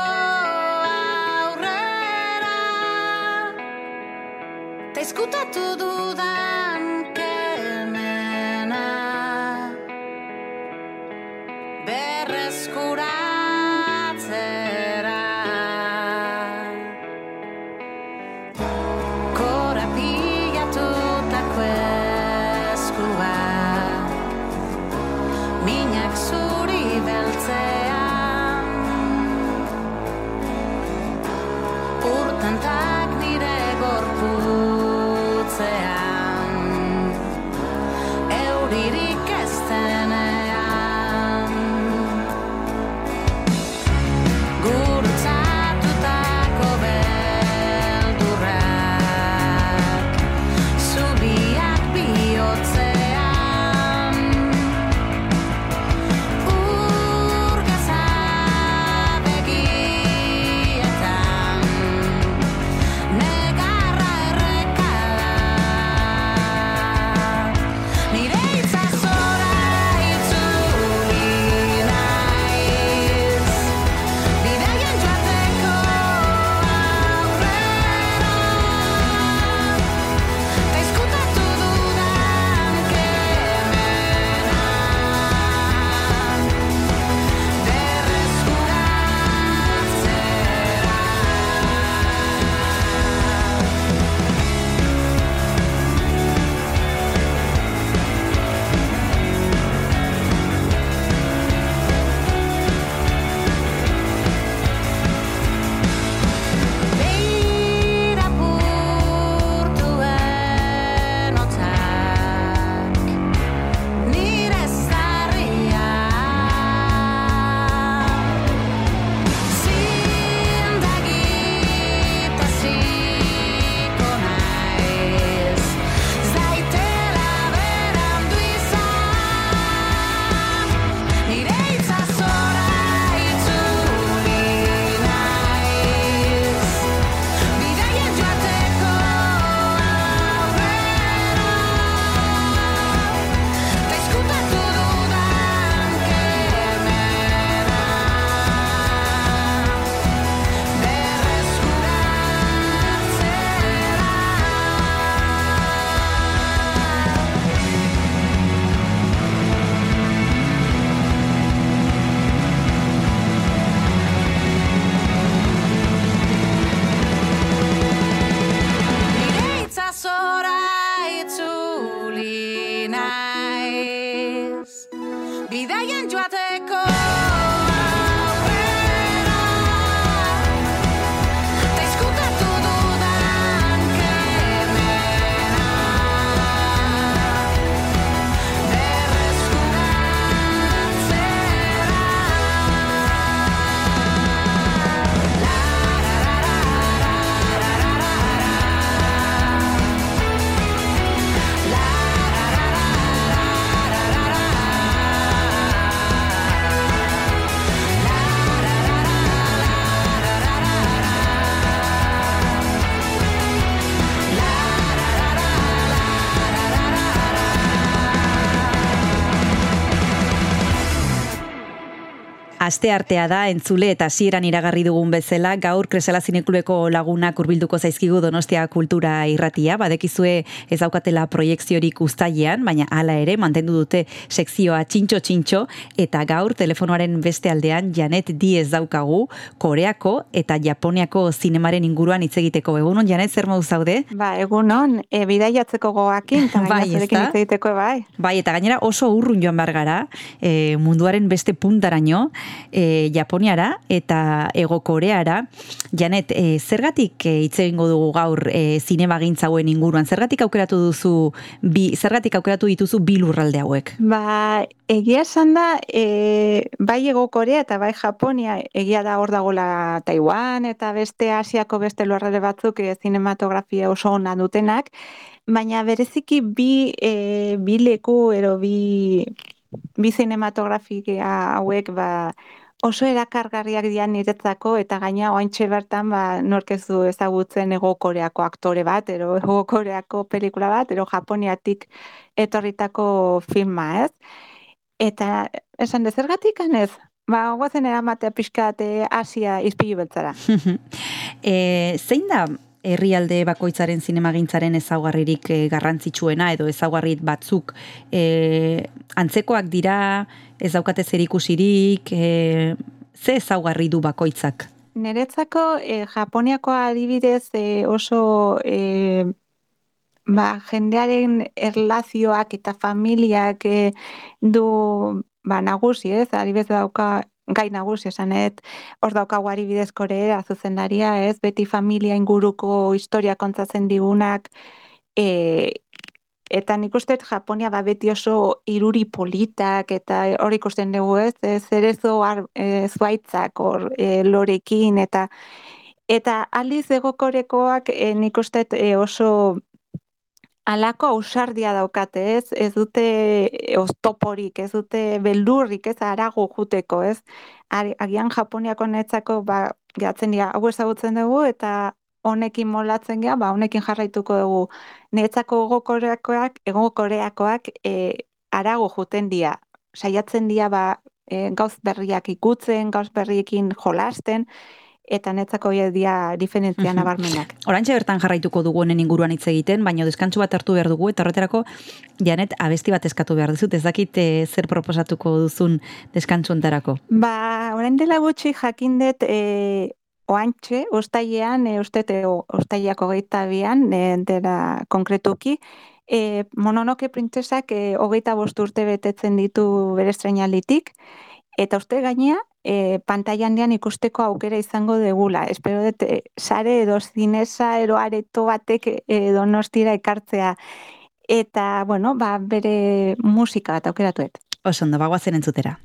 aurrera. Ta izkutatu dudan kemena. Berreskuratzera cantar. Aste artea da entzule eta hasieran iragarri dugun bezala gaur Kresala Zineklubeko lagunak hurbilduko zaizkigu Donostia Kultura Irratia. Badekizue ez daukatela proiekziorik uztailean baina hala ere mantendu dute sekzioa txintxo txintxo. Eta gaur telefonoaren beste aldean Janet Diez daukagu Koreako eta Japoniako zinemaren inguruan hitz egiteko. Egunon Janet zer modu zaude? Ba egunon. E, bidaiatzeko goakin eta (laughs) bai, hitz egiteko bai. Bai eta gainera oso urrun joan bar gara e, munduaren beste puntaraino e, Japoniara eta Ego Koreara. Janet, e, zergatik e, hitz egingo dugu gaur e, zinema inguruan? Zergatik aukeratu duzu bi, zergatik aukeratu dituzu bi lurralde hauek? Ba, egia esan da, e, bai Ego Korea eta bai Japonia, egia da hor dagoela Taiwan eta beste Asiako beste lurralde batzuk e, zinematografia oso ona dutenak, baina bereziki bi, e, bi leku ero bi bi cinematografia hauek ba, oso erakargarriak dian niretzako eta gaina oaintxe bertan ba, norkezu ezagutzen ego koreako aktore bat, ero ego koreako pelikula bat, ero japoniatik etorritako filma ez. Eta esan dezergatik anez, ba, guazen eramatea pixkate Asia izpilu beltzara. (laughs) e, zein da herrialde bakoitzaren zinemagintzaren ezaugarririk e, garrantzitsuena edo ezaugarrit batzuk e, antzekoak dira ez daukate zer ikusirik e, ze ezaugarri du bakoitzak? Neretzako e, Japoniako adibidez e, oso e, ba, jendearen erlazioak eta familiak e, du ba, nagusi ez, adibidez dauka gai nagusi esanet, hor daukagu ari bidezkore azuzendaria, ez, beti familia inguruko historia kontzatzen digunak, e, eta nik uste Japonia ba beti oso iruri politak eta hor ikusten dugu ez, zerezo e, zuaitzak hor e, lorekin eta eta aliz egokorekoak e, nik uste e, oso alako ausardia daukate, ez? Ez dute oztoporik, ez dute beldurrik, ez arago juteko, ez? Agian Japoniako netzako ba gatzen dira, hau ezagutzen dugu eta honekin molatzen gea, ba honekin jarraituko dugu. Netzako gokoreakoak, ego koreakoak e, arago juten dira. Saiatzen dira ba e, gauz berriak ikutzen, gauz berriekin jolasten eta netzako dia diferentzia nabarmenak. Orantxe bertan jarraituko dugu honen inguruan hitz egiten, baina deskantsu bat hartu behar dugu, eta horretarako, janet, abesti bat eskatu behar dizut, ez dakit eh, zer proposatuko duzun deskantsu ontarako? Ba, orain dela gutxi jakindet, e, oantxe, ustaiean, e, ustete, ustaiako gehieta bian, e, dela konkretuki, e, mononoke printzesak e, hogeita urte betetzen ditu bere estrenalitik, eta uste gainea, e, pantailan dian ikusteko aukera izango degula. Espero dut, e, sare edo zinesa ero areto batek e, donostira ekartzea. Eta, bueno, ba, bere musika bat aukeratuet. Osondo, bagoazen entzutera.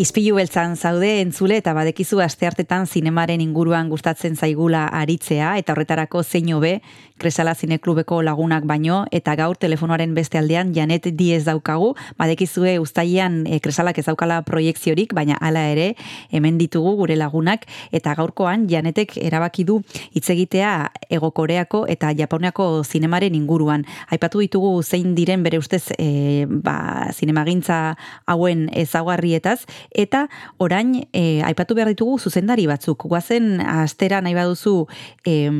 Izpilu beltzan zaude entzule eta badekizu asteartetan zinemaren inguruan gustatzen zaigula aritzea eta horretarako zein hobe Kresala Zineklubeko lagunak baino eta gaur telefonoaren beste aldean Janet Diez daukagu, badekizue ustaian e, Kresalak ez daukala proiektziorik, baina hala ere hemen ditugu gure lagunak eta gaurkoan Janetek erabaki du hitz egitea Ego Koreako eta Japoniako zinemaren inguruan. Aipatu ditugu zein diren bere ustez e, ba, zinemagintza hauen ezaugarrietaz eta orain e, aipatu behar ditugu zuzendari batzuk. Guazen astera nahi baduzu e,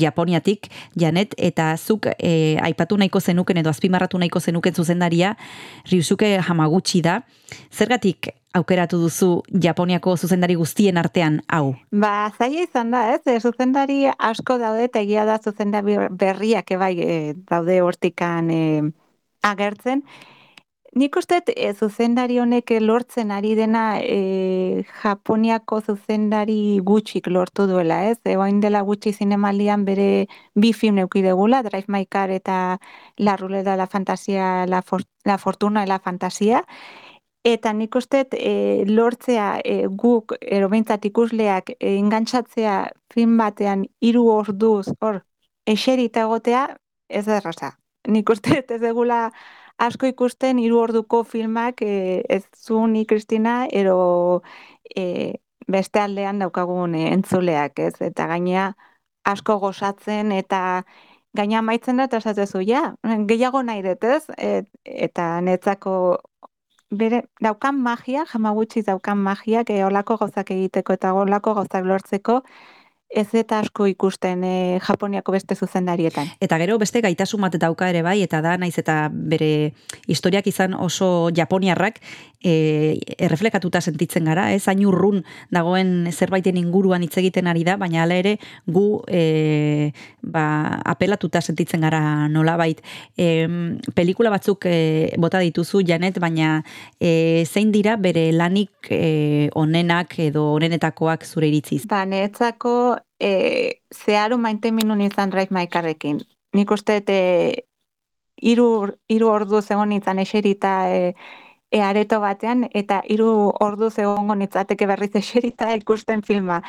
Japoniatik, Janet, eta zuk e, aipatu nahiko zenuken edo azpimarratu nahiko zenuken zuzendaria Ryusuke Hamaguchi da. Zergatik aukeratu duzu Japoniako zuzendari guztien artean hau? Ba, zaila izan da, ez? E, zuzendari asko daude eta egia da zuzendari berriak ebai e, daude hortikan e, agertzen. Nik uste e, zuzendari honek lortzen ari dena e, Japoniako zuzendari gutxik lortu duela, ez? E, dela gutxi zinemalian bere bi film eukidegula, Drive My Car eta La Ruleta la Fantasia, La, For la Fortuna la Fantasia. Eta nik uste e, lortzea e, guk, erobintzat ikusleak, e, ingantzatzea film batean hiru orduz, hor, eserita egotea, ez erraza. Nik uste ez egula asko ikusten hiru orduko filmak e, ez zu ni Kristina ero e, beste aldean daukagun e, entzuleak, ez? Eta gainea asko gozatzen eta gaina maitzen da esatezu, ja, gehiago nahi dut, ez? Et, eta netzako bere daukan magia, jama gutxi daukan magia, e, olako gauzak egiteko eta olako gauzak lortzeko, ez eta asko ikusten e, Japoniako beste zuzendarietan. Eta gero beste gaitasun bat dauka ere bai, eta da naiz eta bere historiak izan oso japoniarrak e, erreflekatuta sentitzen gara, ez hain urrun dagoen zerbaiten inguruan hitz egiten ari da, baina hala ere gu e, ba, apelatuta sentitzen gara nola bait. E, pelikula batzuk e, bota dituzu, Janet, baina e, zein dira bere lanik e, onenak edo onenetakoak zure iritziz? Ba, netzako e, zeharu maite minun izan Drive My Carrekin. Nik uste e, iru, iru ordu zegoen izan eserita e, e areto batean, eta hiru ordu zegoen nitzateke berriz eserita ikusten filma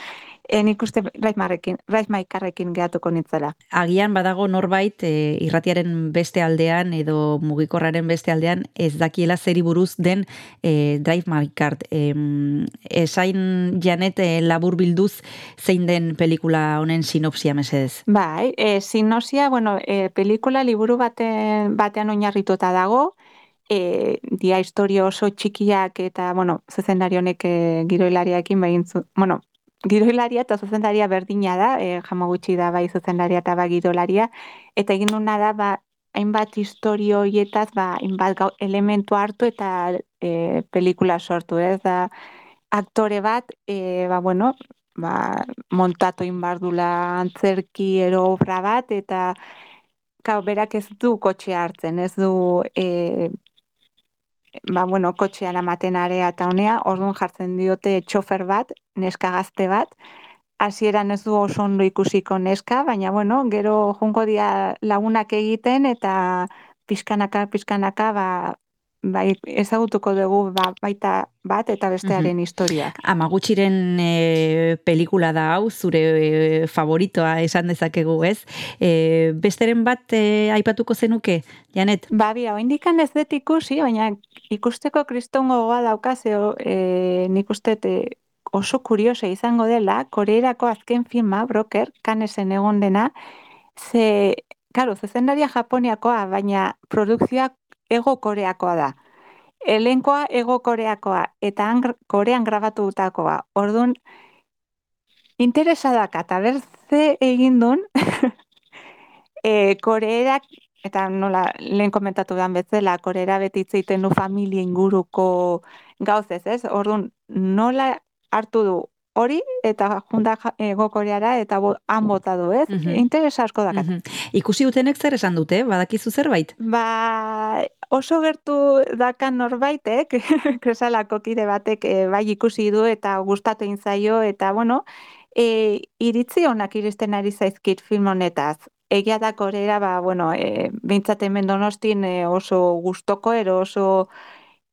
e, nik uste raizmarrekin, raizmaikarrekin gehatuko nitzela. Agian badago norbait e, irratiaren beste aldean edo mugikorraren beste aldean ez dakiela zeri buruz den e, Drive My Card. E, esain janet e, labur bilduz zein den pelikula honen sinopsia mesedez? Bai, e, sinopsia, bueno, e, pelikula liburu baten, batean oinarrituta dago, e, dia historio oso txikiak eta, bueno, zezendari honek e, giroilariakin behin bueno, gidoilaria eta zuzendaria berdina da, e, jama gutxi da bai zuzendaria eta bai gidoilaria, eta egin duna da, ba, hainbat historio hietaz, ba, hainbat elementu hartu eta e, pelikula sortu, ez? Da, aktore bat, e, ba, bueno, ba, montatu inbardula antzerki ero obra bat, eta Kau, berak ez du kotxe hartzen, ez du e, ba, bueno, kotxean amaten area eta honea, orduan jartzen diote txofer bat, neska gazte bat, hasieran ez du oso ondo ikusiko neska, baina bueno, gero junko dia lagunak egiten eta pizkanaka, pizkanaka, ba, bai, ezagutuko dugu ba, baita bat eta bestearen mm historiak. Amagutxiren e, pelikula da hau, zure e, favoritoa esan dezakegu ez. E, besteren bat e, aipatuko zenuke, Janet? Ba, bia, indikan ez dut ikusi, baina ikusteko kristongo goa daukazeo, e, nik uste oso kuriosa izango dela, koreerako azken filma, broker, kanesen egon dena, ze, karo, zezendaria japoniakoa, baina produkzioak ego koreakoa da. Elenkoa ego koreakoa eta korean grabatu dutakoa. Orduan, interesadak eta berze egin duen, (laughs) e, koreerak, eta nola lehen komentatu dan bezala, koreera betitzeiten du familia inguruko gauzez, ez? Orduan, nola hartu du hori eta junta ego koreara eta bo, han bota du, ez? Mm Interesa asko dakat. Ikusi dutenek zer esan dute, badakizu zerbait? Ba, oso gertu dakan norbaitek, (laughs) kresalako kide batek e, bai ikusi du eta gustatu zaio eta bueno, e, iritzi honak iristen ari zaizkit film honetaz. Egia da korera, ba, bueno, e, bintzat hemen donostin e, oso gustoko, ero oso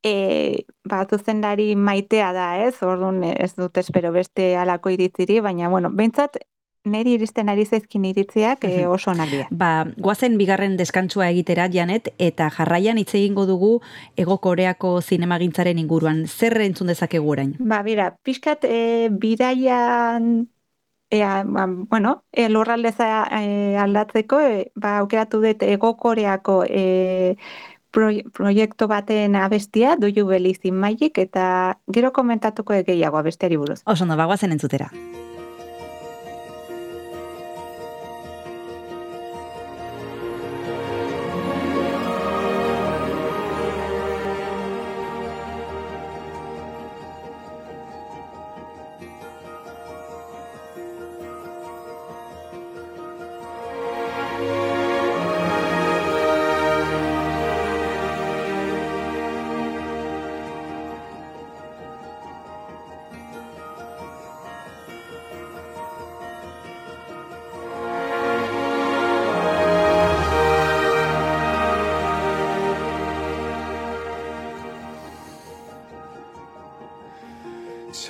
e, ba, zuzendari maitea da, ez? Orduan ez dut espero beste alako iritziri, baina, bueno, behintzat, neri iristen ari zaizkin iritziak e, oso onak dira. Ba, guazen bigarren deskantzua egitera, Janet, eta jarraian hitz egingo dugu Ego Koreako zinemagintzaren inguruan. Zer entzun dezakegu orain? Ba, bira, pixkat e, bidaian Ea, ba, bueno, e, lurraldeza e, aldatzeko, e, ba, aukeratu dut Ego Koreako e, proiektu baten abestia, Do You Believe in Magic, eta gero komentatuko gehiago abestiari buruz. Oso no, bagoazen entzutera.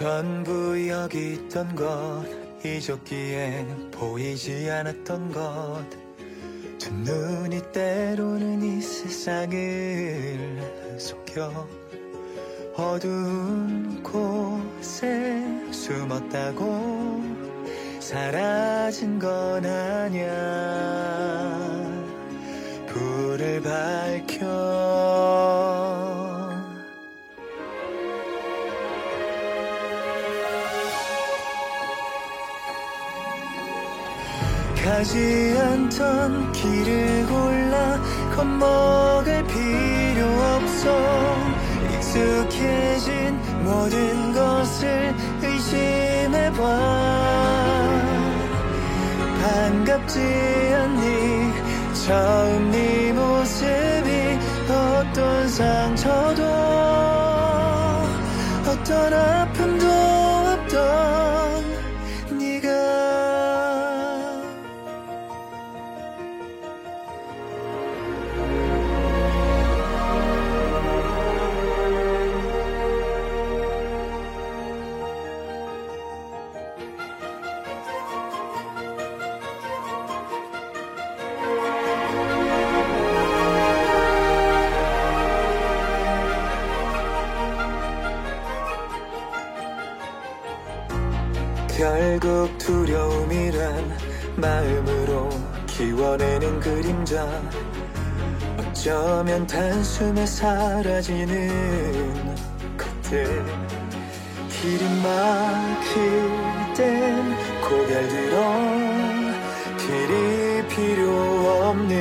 전부 여기 있던 것 잊었기에 보이지 않았던 것두 눈이 때로는 이 세상을 속여 어두운 곳에 숨었다고 사라진 건 아냐 불을 밝혀 가지 않던 길을 골라 겁먹을 필요 없어. 익숙해진 모든 것을 의심해봐. 반갑지 않니? 처음 네 모습이 어떤 상처도 어떤 키워내는 그림자. 어쩌면 단숨에 사라지는 것들. 길이 막힐 땐 고개를 들어. 길이 필요 없는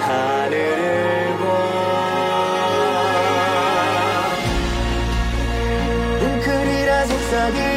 하늘을 봐. 웅크리라 속삭이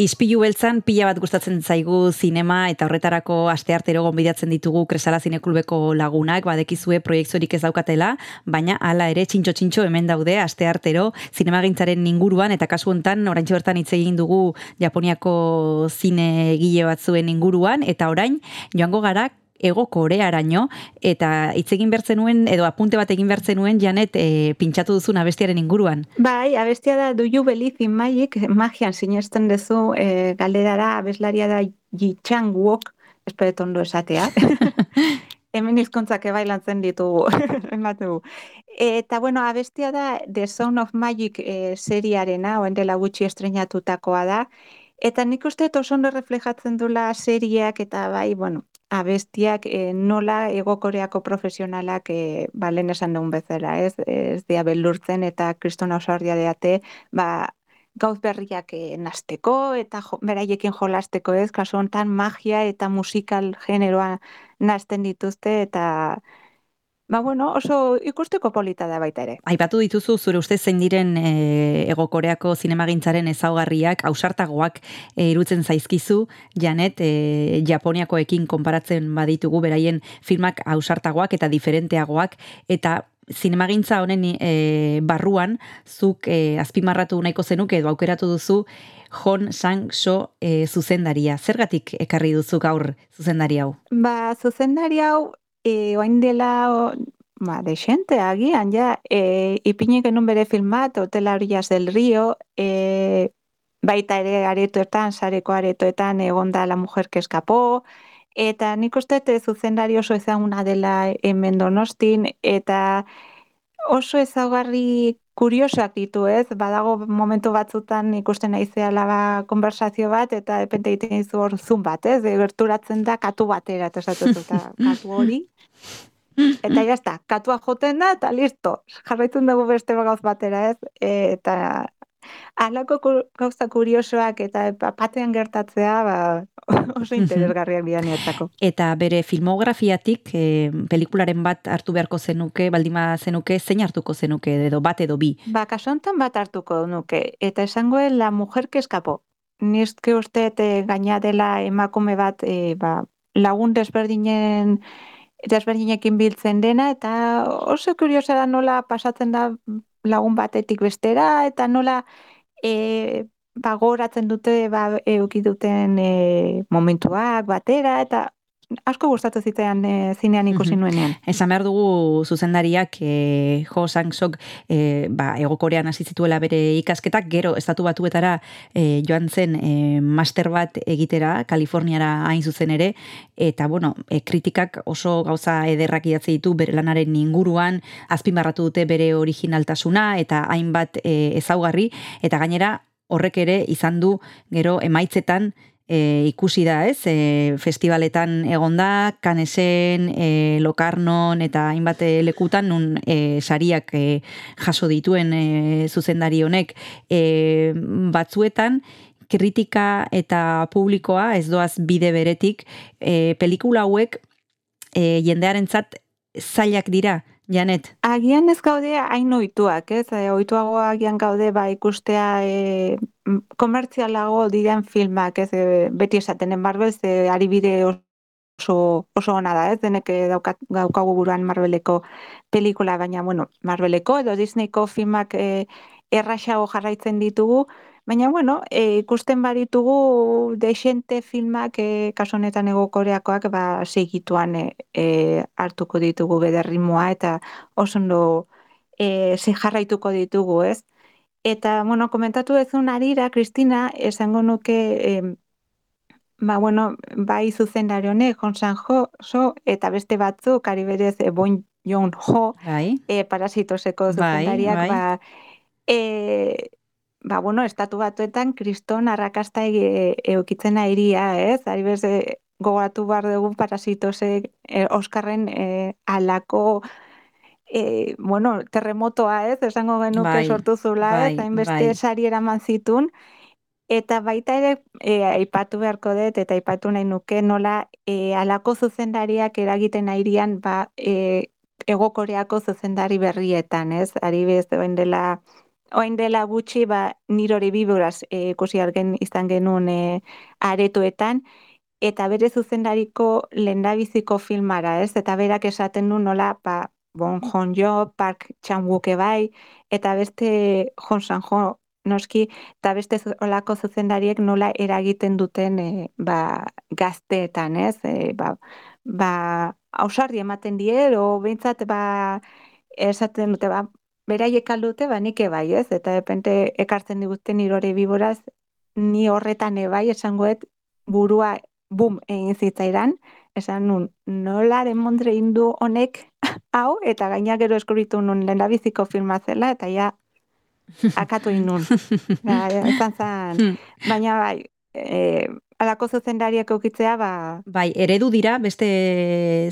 Ispilu beltzan pila bat gustatzen zaigu zinema eta horretarako asteartero gonbidatzen ditugu Kresala Zineklubeko lagunak, badekizue proiektziorik ez daukatela, baina hala ere txintxo txintxo hemen daude asteartero zinemagintzaren inguruan. Eta kasu hontan oraintxe bertan hitz egin dugu Japoniako zine gile batzuen inguruan. Eta orain joango gara ego korearaino eta hitz egin bertzen nuen edo apunte bat egin bertzen nuen Janet e, pintxatu duzun abestiaren inguruan. Bai, abestia da Do You Believe in Magic, magian sinesten duzu e, galderara abeslaria da Yi Chang Wook, esperet ondo esatea. (laughs) Hemen hizkuntzak ebailantzen ditugu, (laughs) ematen Eta, bueno, abestia da The Sound of Magic e, seriarena, oen dela gutxi estrenatutakoa da. Eta nik uste oso ondo reflejatzen dula seriak eta bai, bueno, abestiak e, nola egokoreako profesionalak e, ba, lehen esan dugun bezala, ez? Ez dia belurtzen eta kristona osarria deate, ba, gauz berriak e, nasteko eta jo, beraiekin jolasteko, ez? Kasu hontan magia eta musikal generoa nasten dituzte eta Ba, bueno, oso ikusteko polita da baita ere. Aipatu dituzu, zure uste zein diren e, egokoreako zinemagintzaren ezaugarriak, ausartagoak e, irutzen zaizkizu, Janet, e, Japoniakoekin konparatzen baditugu, beraien filmak ausartagoak eta diferenteagoak, eta zinemagintza honen e, barruan, zuk e, azpimarratu nahiko zenuke edo aukeratu duzu, Hon Sang-so e, zuzendaria. Zergatik ekarri duzu gaur zuzendari hau? Ba, zuzendari hau e, oain dela o, ba, de xente, agian, ja, e, ipinik genuen bere filmat, Hotela Orillas del Río, e, baita ere aretoetan, sareko aretoetan, egonda la mujer que escapó, eta nik uste te zuzendari oso ezaguna dela hemen donostin, eta oso ezaugarri kuriosak ditu, ez? Badago momentu batzutan ikusten naizeala ba konversazio bat eta depende egiten dizu hor zoom bat, ez? De gerturatzen da katu batera eta esatu eta (laughs) katu hori. Eta ja está, katua joten da eta listo. Jarraitzen dugu beste gauz batera, ez? E, eta Alako gauza kuriosoak eta patean gertatzea ba, (laughs) oso interesgarriak bidaneetako. Eta bere filmografiatik, e, pelikularen bat hartu beharko zenuke, baldima zenuke, zein hartuko zenuke, edo bat edo bi? Ba, kasontan bat hartuko nuke, eta esangoen la mujer que escapo. Nizke uste gaina dela emakume bat e, ba, lagun desberdinen desberdinekin biltzen dena, eta oso kuriosa da nola pasatzen da lagun batetik bestera, eta nola e, bagoratzen dute ba, duten e, momentuak batera, eta asko gustatu zitean e, zinean ikusi nuenean. Esan behar dugu zuzendariak e, Jo Sang-sok e, ba, egokorean hasi zituela bere ikasketak, gero estatu batuetara e, joan zen e, master bat egitera, Kaliforniara hain zuzen ere, eta bueno, e, kritikak oso gauza ederrak idatzi ditu bere lanaren inguruan, azpimarratu dute bere originaltasuna eta hainbat e, ezaugarri, eta gainera horrek ere izan du gero emaitzetan e, ikusi da, ez? E, festivaletan egonda, kanesen, e, lokarnon eta hainbat lekutan nun e, sariak e, jaso dituen e, zuzendari honek e, batzuetan kritika eta publikoa ez doaz bide beretik e, pelikula hauek e, jendearentzat zailak dira Janet. Agian ez gaude hain oituak, ez? E, oituago agian gaude ba ikustea e, komertzialago diren filmak, ez? E, beti esaten en Marvel, ze aribide oso, oso ona da, ez? Denek daukat, daukagu buruan Marveleko pelikula, baina, bueno, Marveleko edo Disneyko filmak e, erraxago jarraitzen ditugu, Baina, bueno, e, ikusten baritugu desente filmak, e, kaso honetan ego koreakoak, ba, segituan e, e, hartuko ditugu bederrimoa, eta oso ondo e, jarraituko ditugu, ez? Eta, bueno, komentatu ezun arira, Kristina, esango nuke, e, ba, bueno, bai zuzen honek, Honsan Jo, so, eta beste batzu, kari berez, e, Bon Jon Jo, bai. e, parasitoseko zuzendariak, bai, bai. ba, e, ba, bueno, estatu batuetan kriston arrakasta eukitzen airia, ez? Ari bez, e, gogatu behar dugu parasitose e, Oskarren e, alako e, bueno, terremotoa, ez? Esango genuke bai, sortu zula, bai, ez? Hain beste bai. sari eraman zitun. Eta baita ere, e, aipatu beharko dut, eta aipatu nahi nuke, nola e, alako zuzendariak eragiten airian, ba, e, egokoreako zuzendari berrietan, ez? Ari bez, dela oain dela gutxi, ba, nirori biburaz e, ikusi argen izan genuen e, aretoetan, eta bere zuzendariko lehendabiziko filmara, ez? Eta berak esaten du nola, ba, Bon Jon Jo, Park Chan-wook bai, eta beste Jon San-jo noski, eta beste olako zuzendariek nola eragiten duten e, ba, gazteetan, ez? E, ba, ba, ausarri ematen die, edo behintzat, ba, esaten dute, ba, beraiek aldute, ba, nik ebai, ez? Eta depente ekartzen diguten irore biboraz, ni horretan ebai, esangoet, burua bum egin zitzaidan, esan nun, nola demondre indu honek (laughs) hau, eta gaina gero eskurritu nun lehendabiziko filma zela, eta ja akatu inun. Ja, ja, izan zen, baina bai, e, alako zuzendariak eukitzea, ba, Bai, eredu dira beste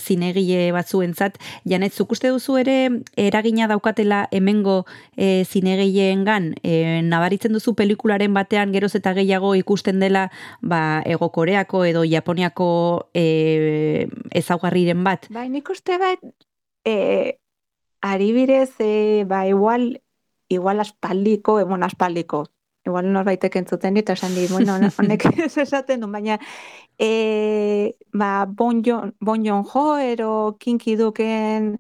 zinegile batzuentzat. Janet, zuk uste duzu ere eragina daukatela hemengo e, zinegileengan e, nabaritzen duzu pelikularen batean geroz eta gehiago ikusten dela ba, Ego Koreako edo Japoniako e, ezaugarriren bat. Bai, nik uste bat, e, aribidez, e, ba, igual, igual aspaldiko, e, bueno, aspaldiko, igual norbaitek entzuten dit, esan di, bueno, honek (laughs) ez esaten du, baina, e, ba, Bon Jon, bon Jon Ho, ero Kinky Duken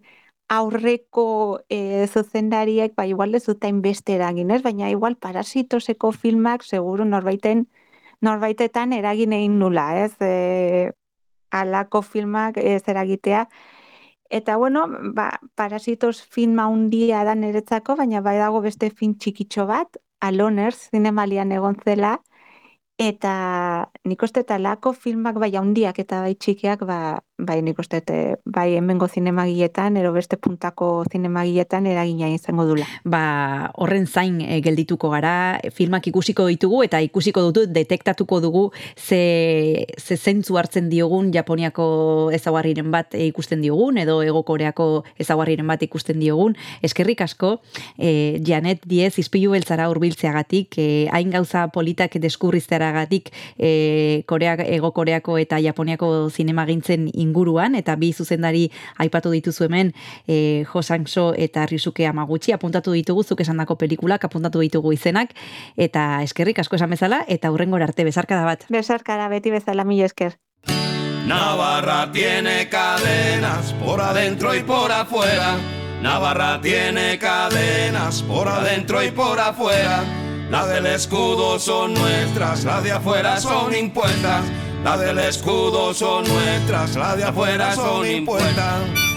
aurreko e, zuzendariek, ba, igual ez dut beste eragin, ez? Baina igual parasitoseko filmak, seguru norbaiten, norbaitetan eragin egin nula, ez? E, alako filmak ez eragitea, Eta bueno, ba, Parasitos filma handia da niretzako, baina bai dago beste film txikitxo bat, Aloners zinemalian egon zela, eta nik uste eta lako filmak bai handiak eta bai txikiak, ba, bai nik uste eh, bai hemengo zinemagietan, ero beste puntako zinemagietan eragina izango dula. ba, horren zain e, geldituko gara, filmak ikusiko ditugu eta ikusiko dutu, detektatuko dugu ze, ze zentzu hartzen diogun Japoniako ezaguarriren bat e, ikusten diogun, edo Ego Koreako ezaguarriren bat ikusten diogun. Eskerrik asko, e, Janet Diez, izpilu beltzara urbiltzeagatik, e, hain gauza politak deskurriztearagatik e, Korea, Ego Koreako eta Japoniako zinemagintzen inguruan, eta bi zuzendari aipatu dituzu hemen, e, Jo Sang-so eta Ryusuke Hamaguchi apuntatu ditugu zuk esandako pelikulak, apuntatu ditugu izenak, eta eskerrik asko esan bezala, eta hurrengora arte bezarkada bat. Besarkara beti bezala mila esker. Navarra tiene cadenas por adentro y por afuera. Navarra tiene cadenas por adentro y por afuera. Las del escudo son nuestras, las de afuera son impuestas. Las del escudo son nuestras, las de afuera son impuestas.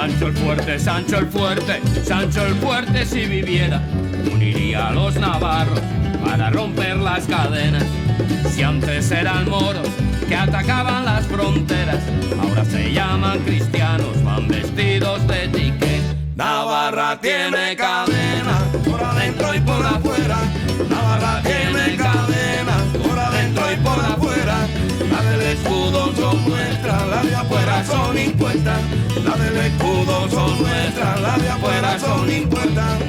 Sancho el fuerte, Sancho el fuerte, Sancho el fuerte si viviera, uniría a los navarros para romper las cadenas. Si antes eran moros que atacaban las fronteras, ahora se llaman cristianos, van vestidos de etiqueta. Navarra tiene cadenas por adentro y por afuera. Escudo son nuestras, las de afuera son impuestas. La del escudo son nuestras, las de afuera son impuestas.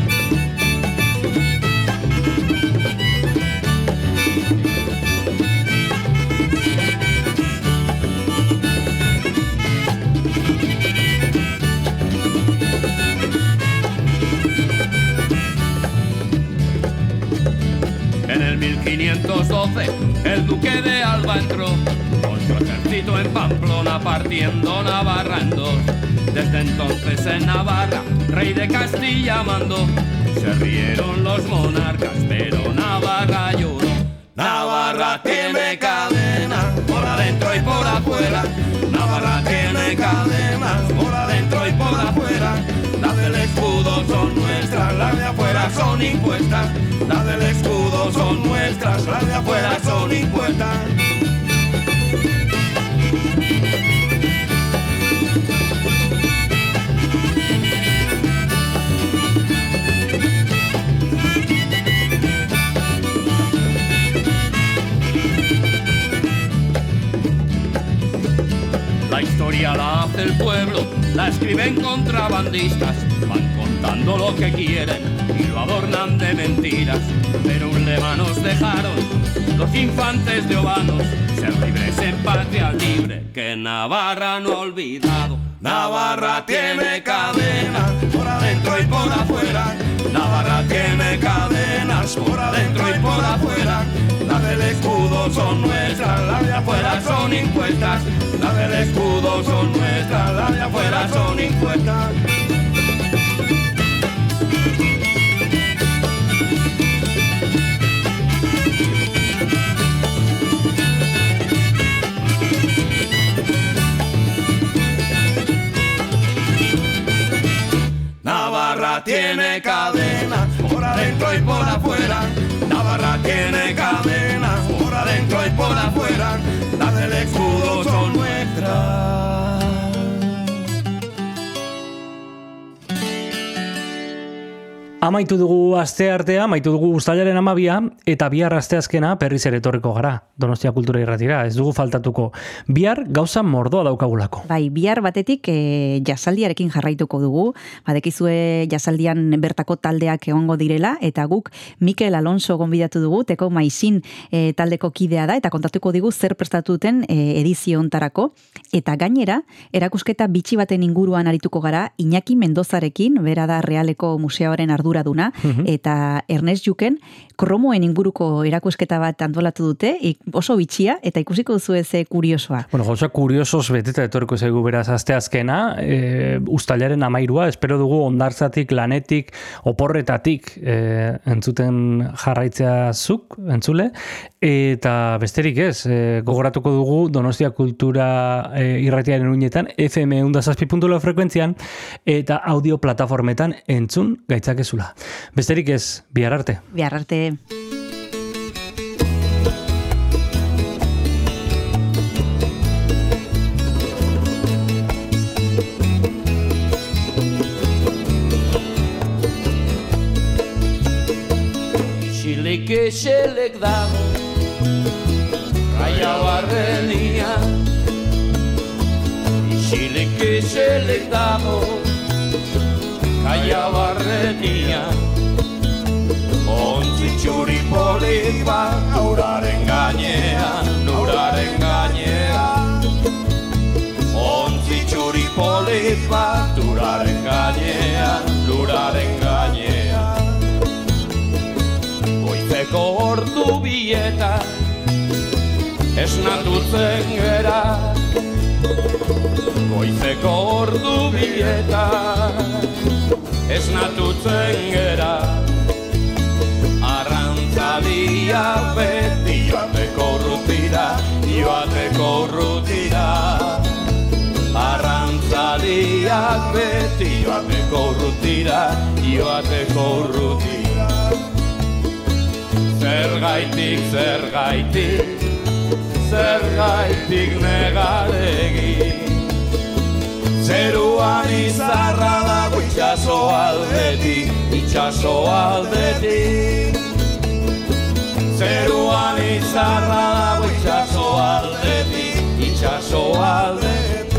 En el 1512 el duque de Alba entró ejército en Pamplona partiendo Navarra en dos. Desde entonces en Navarra, rey de Castilla mandó. Se rieron los monarcas, pero Navarra lloró. Navarra tiene cadenas por adentro y por afuera. Navarra tiene cadenas por adentro y por afuera. Las del escudo son nuestras, las de afuera son impuestas. Las del escudo son nuestras, las de afuera son impuestas. Historia la hace el pueblo, la escriben contrabandistas, van con dando lo que quieren y lo adornan de mentiras. Pero un lema nos dejaron los infantes de Obanos, ser libres en patria libre, que Navarra no ha olvidado. Navarra tiene cadenas por adentro y por afuera. Navarra tiene cadenas por adentro y por afuera. Las del escudo son nuestras, las de afuera son impuestas. Las del escudo son nuestras, las de afuera son impuestas. Tiene cadenas por adentro y por afuera. Navarra tiene cadenas por adentro y por afuera. Las del escudo son nuestras. Amaitu dugu aste artea, amaitu dugu uztailaren amabia, eta bihar asteazkena perriz ere etorriko gara, Donostia Kultura Irratira, ez dugu faltatuko. Bihar gauza mordoa daukagulako. Bai, bihar batetik e, jasaldiarekin jarraituko dugu, badekizue jasaldian bertako taldeak egongo direla, eta guk Mikel Alonso gonbidatu dugu, teko maizin e, taldeko kidea da, eta kontatuko digu zer prestatuten e, edizio ontarako, eta gainera, erakusketa bitxi baten inguruan arituko gara, Iñaki Mendozarekin, bera da Realeko Museoaren arduraduna, Mhm. eta Ernest Juken, kromoen inguruko erakusketa bat antolatu dute, oso bitxia, eta ikusiko duzu ze kuriosoa. Bueno, gauza kuriosos beteta etorriko zaigu beraz asteazkena, e, ustailaren amairua, espero dugu ondartzatik, lanetik, oporretatik e, entzuten jarraitzea zuk, entzule, eta besterik ez, e, gogoratuko dugu Donostia Kultura e, irratiaren uinetan, FM undazazpi.lo frekuentzian, eta audio plataformetan entzun gaitzakezula. Besterik ez, bihar arte. Bihar arte. Eselek dago Raia barrenia Isilik eselek dago gainean, uraren gainean Ontzi txuri polit bat Uraren gainean, uraren gainean Goizeko ordu bieta Esnatutzen gera. Goizeko ordu bieta Esnatutzen gera Arrantzalia beti joateko rutira Joateko rutira Arrantzaliak beti joateko rutira Joateko rutira Zergaitik, zergaitik, zergaitik negaregi. Zeruan izarra dago itxaso aldetik, itxaso aldetik Zeruan izarra dago itxaso aldetik, itxaso aldetik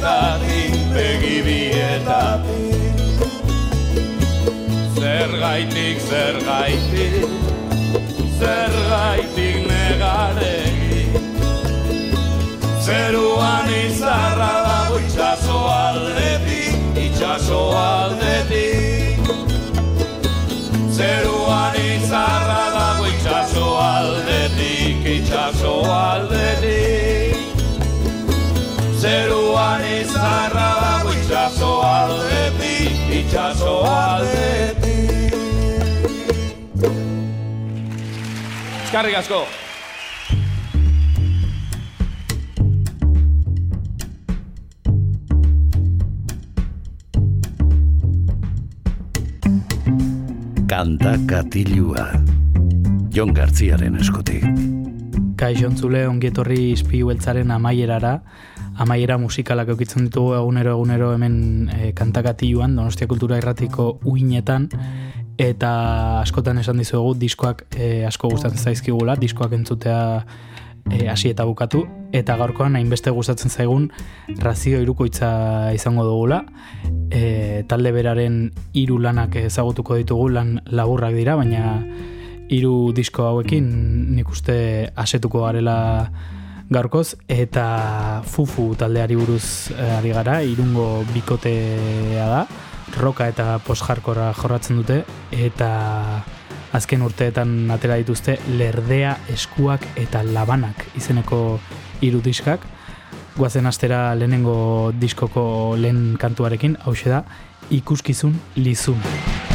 bietatik, begi bietatik. Zer gaitik, zer gaitik, zer negaregi. Zeruan izarra dago itxaso aldetik, itxaso aldetik. Zeruan izarra dago itxaso aldetik, itxaso aldetik Zeruan izarra dago itxaso aldetik, itxaso aldetik Eskarrik asko! Kanta katilua. Jon Gartziaren eskutik. Kaixo entzule ongietorri izpi beltzaren amaierara, amaiera musikalak eukitzen ditugu egunero egunero hemen e, kantakatiluan, Donostia Kultura Irratiko uinetan, eta askotan esan dizuegu diskoak e, asko gustatzen zaizkigula, diskoak entzutea e, hasi eta bukatu, eta gaurkoan hainbeste gustatzen zaigun razio irukoitza izango dugula, e, talde beraren hiru lanak ezagutuko ditugu, lan laburrak dira, baina hiru disko hauekin nik uste asetuko garela gaurkoz eta fufu taldeari buruz eh, ari gara irungo bikotea da roka eta post-jarkora jorratzen dute eta azken urteetan atera dituzte lerdea eskuak eta labanak izeneko hiru diskak guazen astera lehenengo diskoko lehen kantuarekin hau da ikuskizun lizun.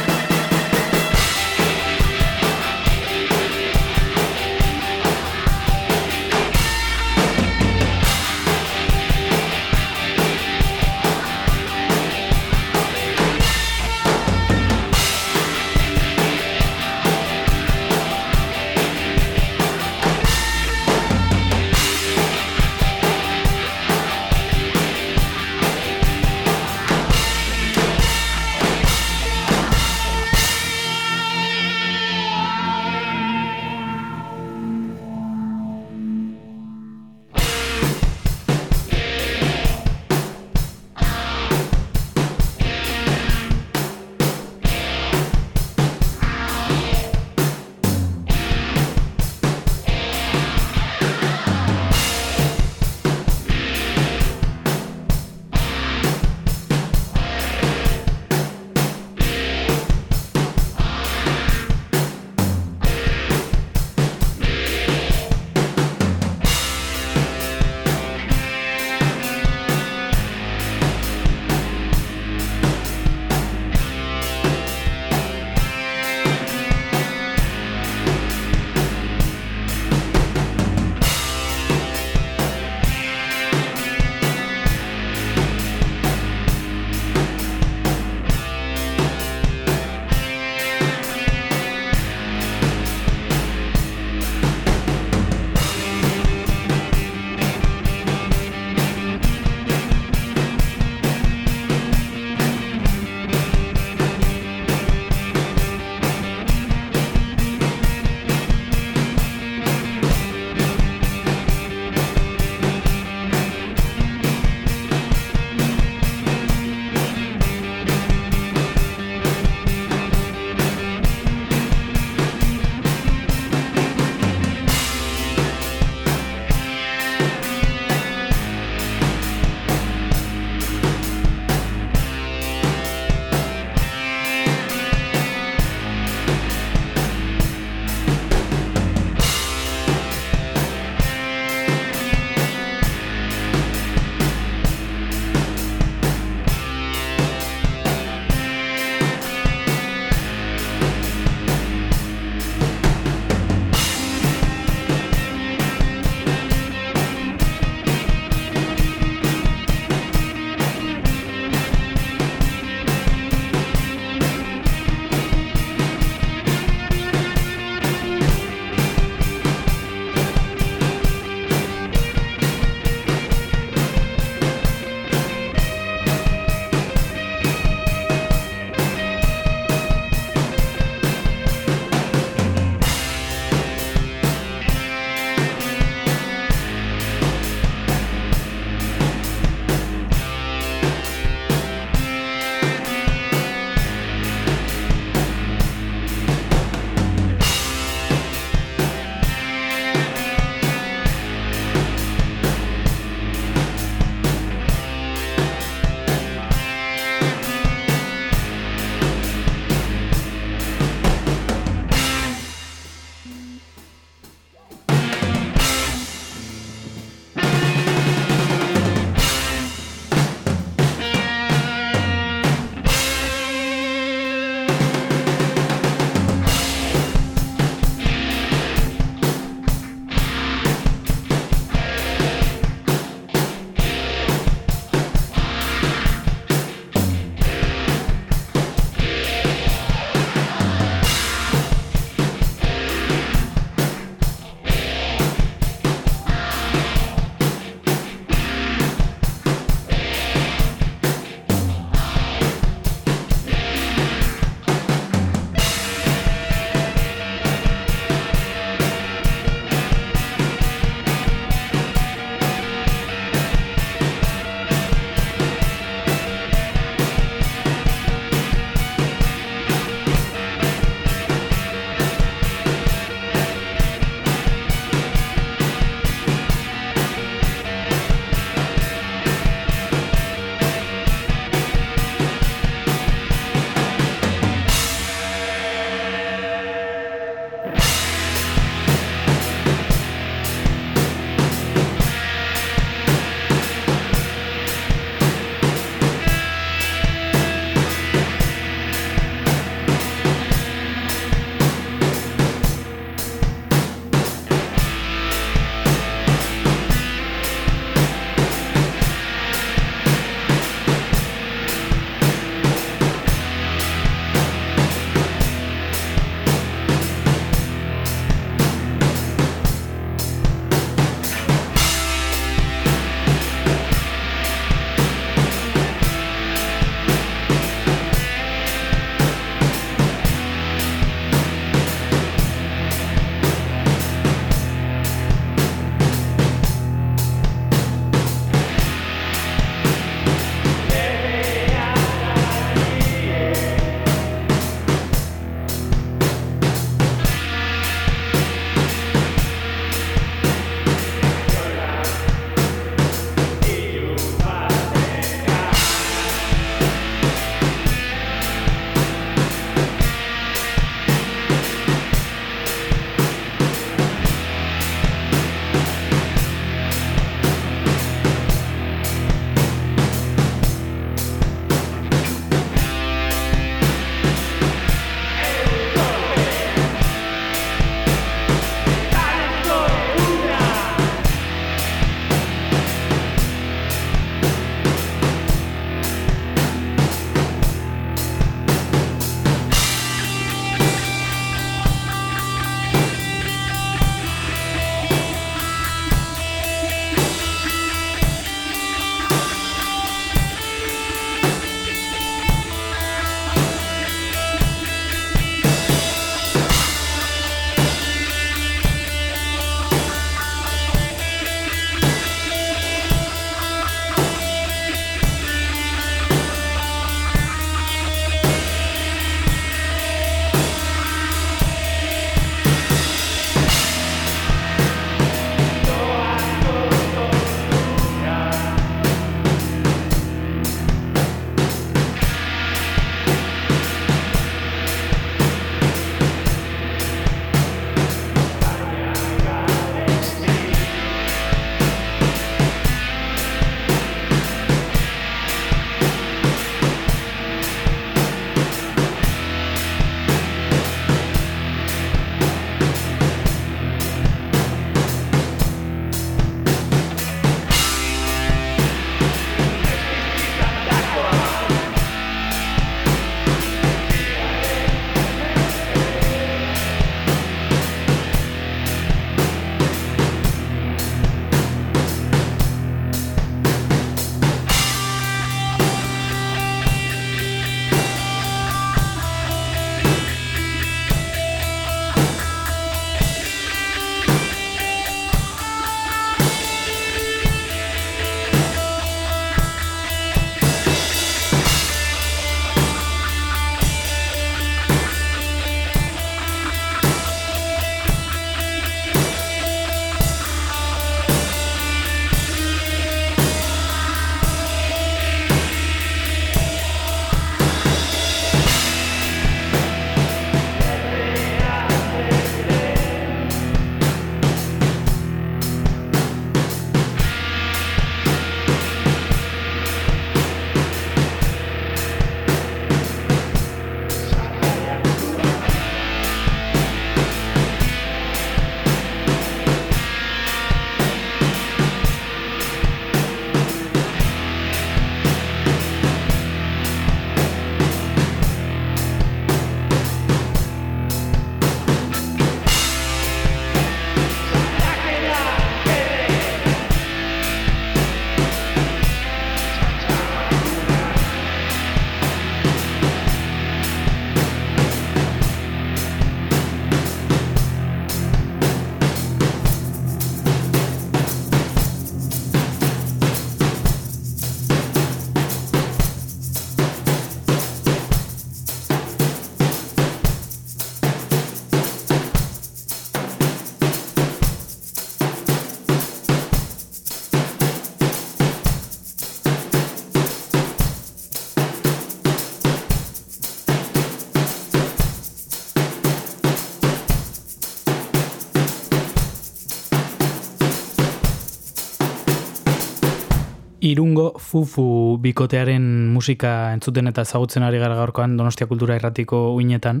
Irungo fufu bikotearen musika entzuten eta ezagutzen ari gara gaurkoan Donostia Kultura Irratiko uinetan,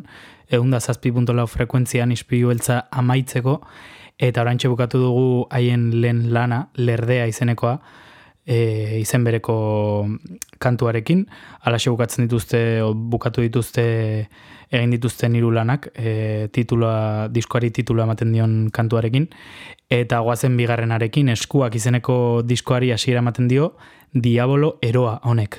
egun da zazpi puntolau frekuentzian ispilu beltza amaitzeko, eta orantxe bukatu dugu haien lehen lana, lerdea izenekoa, e, izen bereko kantuarekin, alaxe bukatzen dituzte, bukatu dituzte egin dituzten hiru lanak, e, titula, diskoari titula ematen dion kantuarekin, eta goazen bigarrenarekin eskuak izeneko diskoari hasiera ematen dio, Diabolo eroa honek.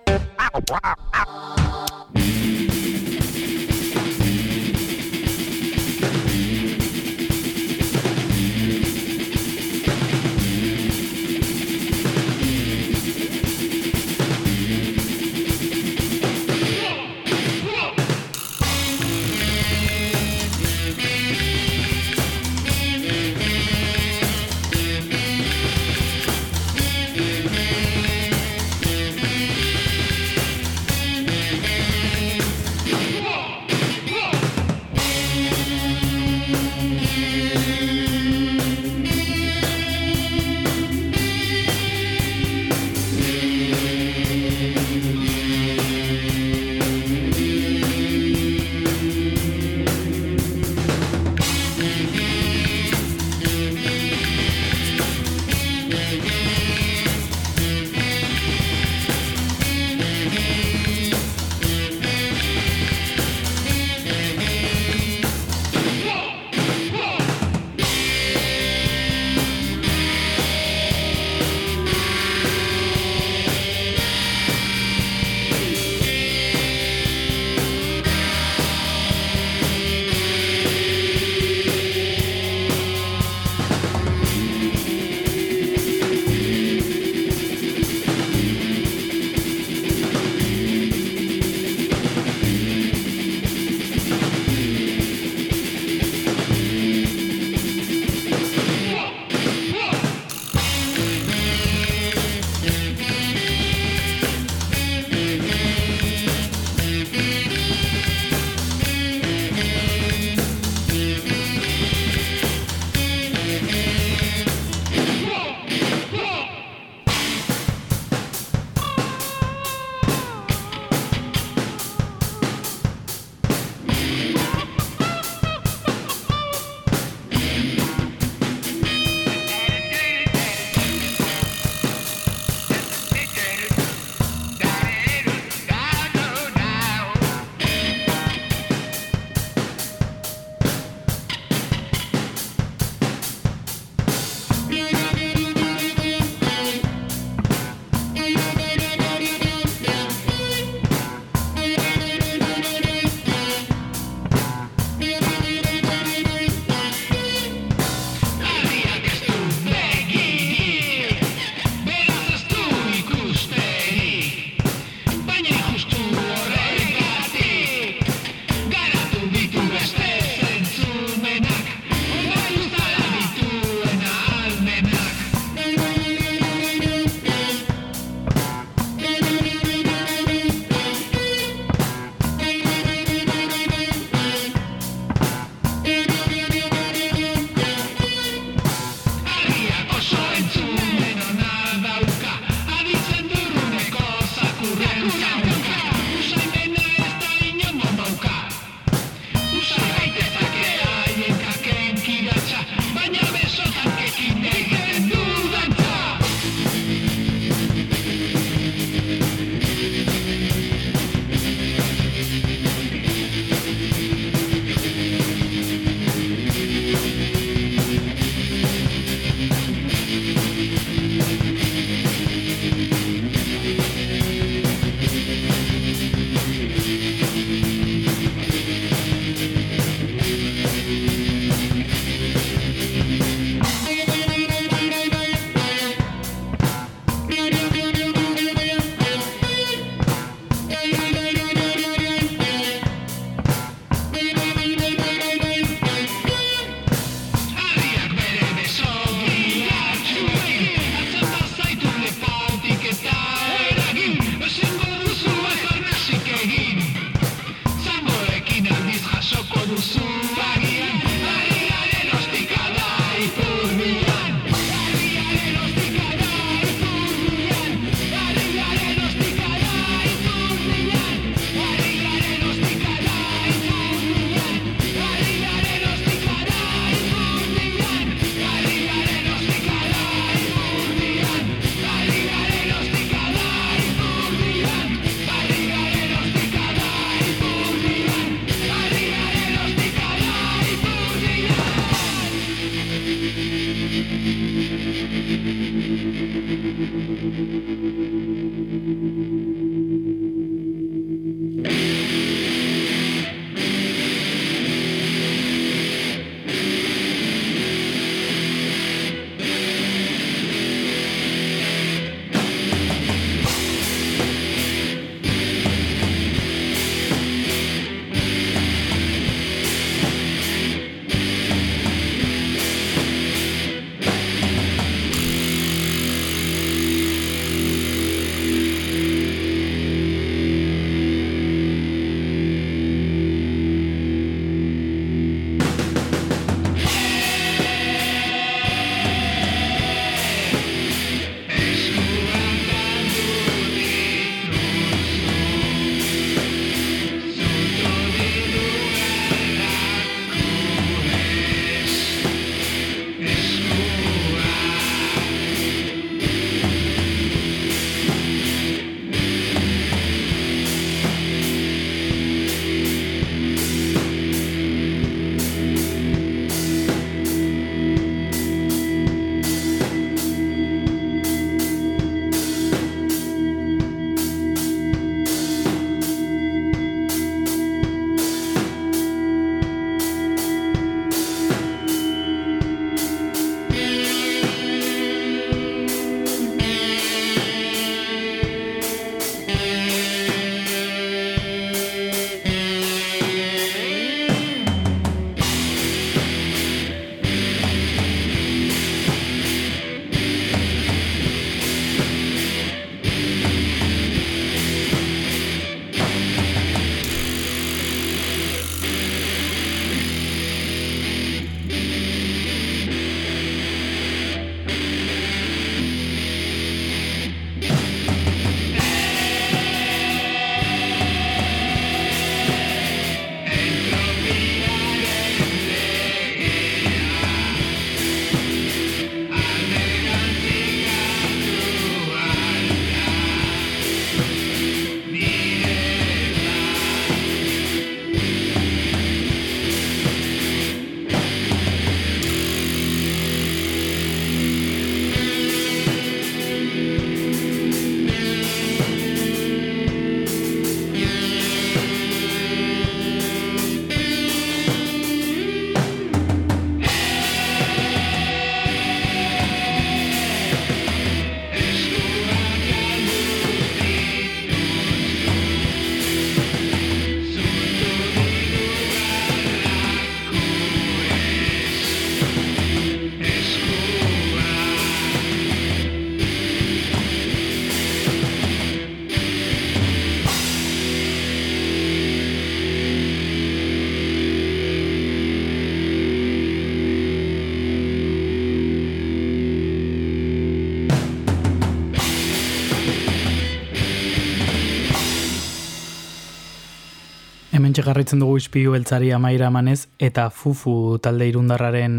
Hemen jarraitzen dugu izpilu beltzari amaira emanez eta fufu talde irundarraren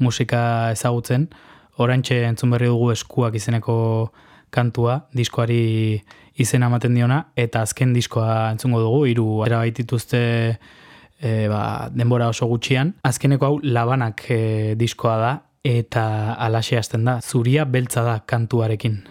musika ezagutzen. Orantxe entzun berri dugu eskuak izeneko kantua, diskoari izena ematen diona, eta azken diskoa entzungo dugu, hiru erabaitituzte e, ba, denbora oso gutxian. Azkeneko hau labanak e, diskoa da, eta alaxe hasten da, zuria beltza da kantuarekin.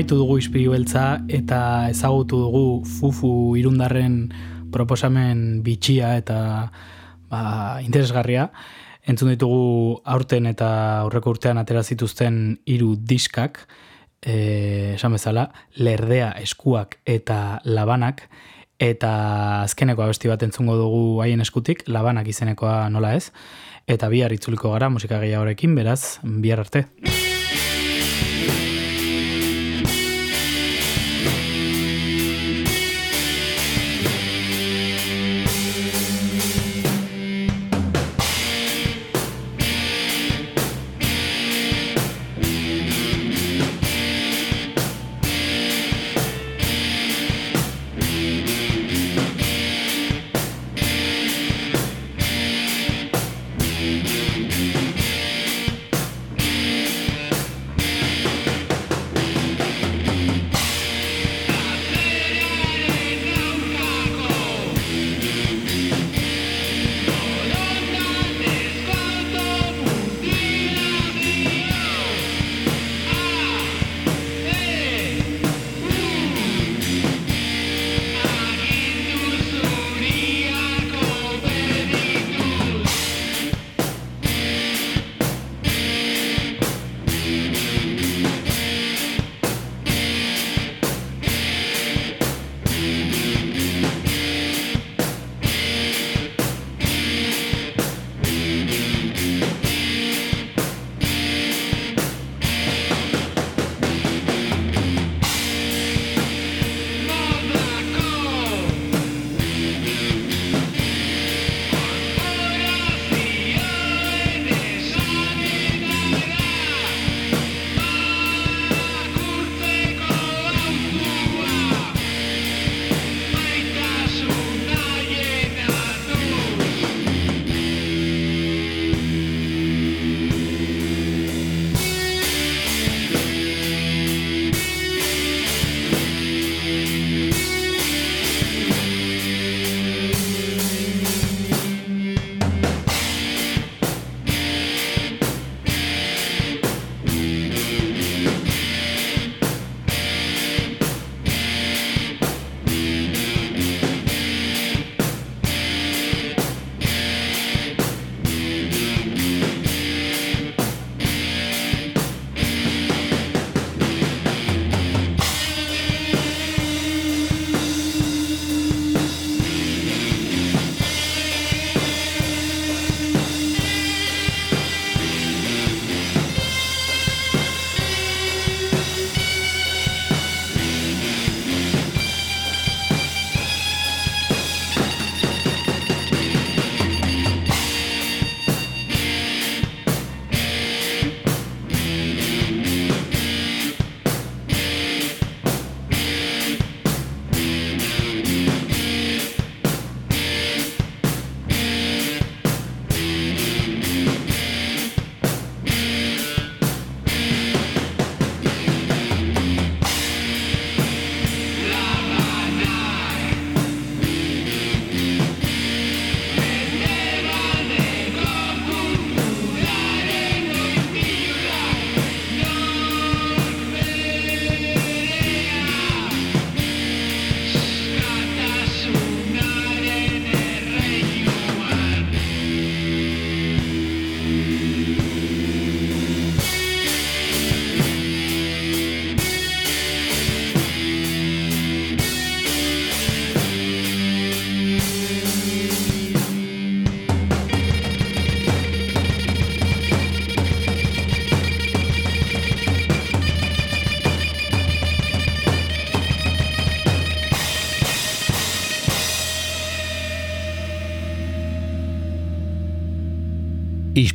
Amaitu dugu ispilu beltza eta ezagutu dugu fufu irundarren proposamen bitxia eta ba, interesgarria. Entzun ditugu aurten eta aurreko urtean atera zituzten hiru diskak, eh, esan bezala, lerdea eskuak eta labanak, eta azkeneko abesti bat entzungo dugu haien eskutik, labanak izenekoa nola ez, eta bihar itzuliko gara musika gehiagorekin, beraz, bihar arte.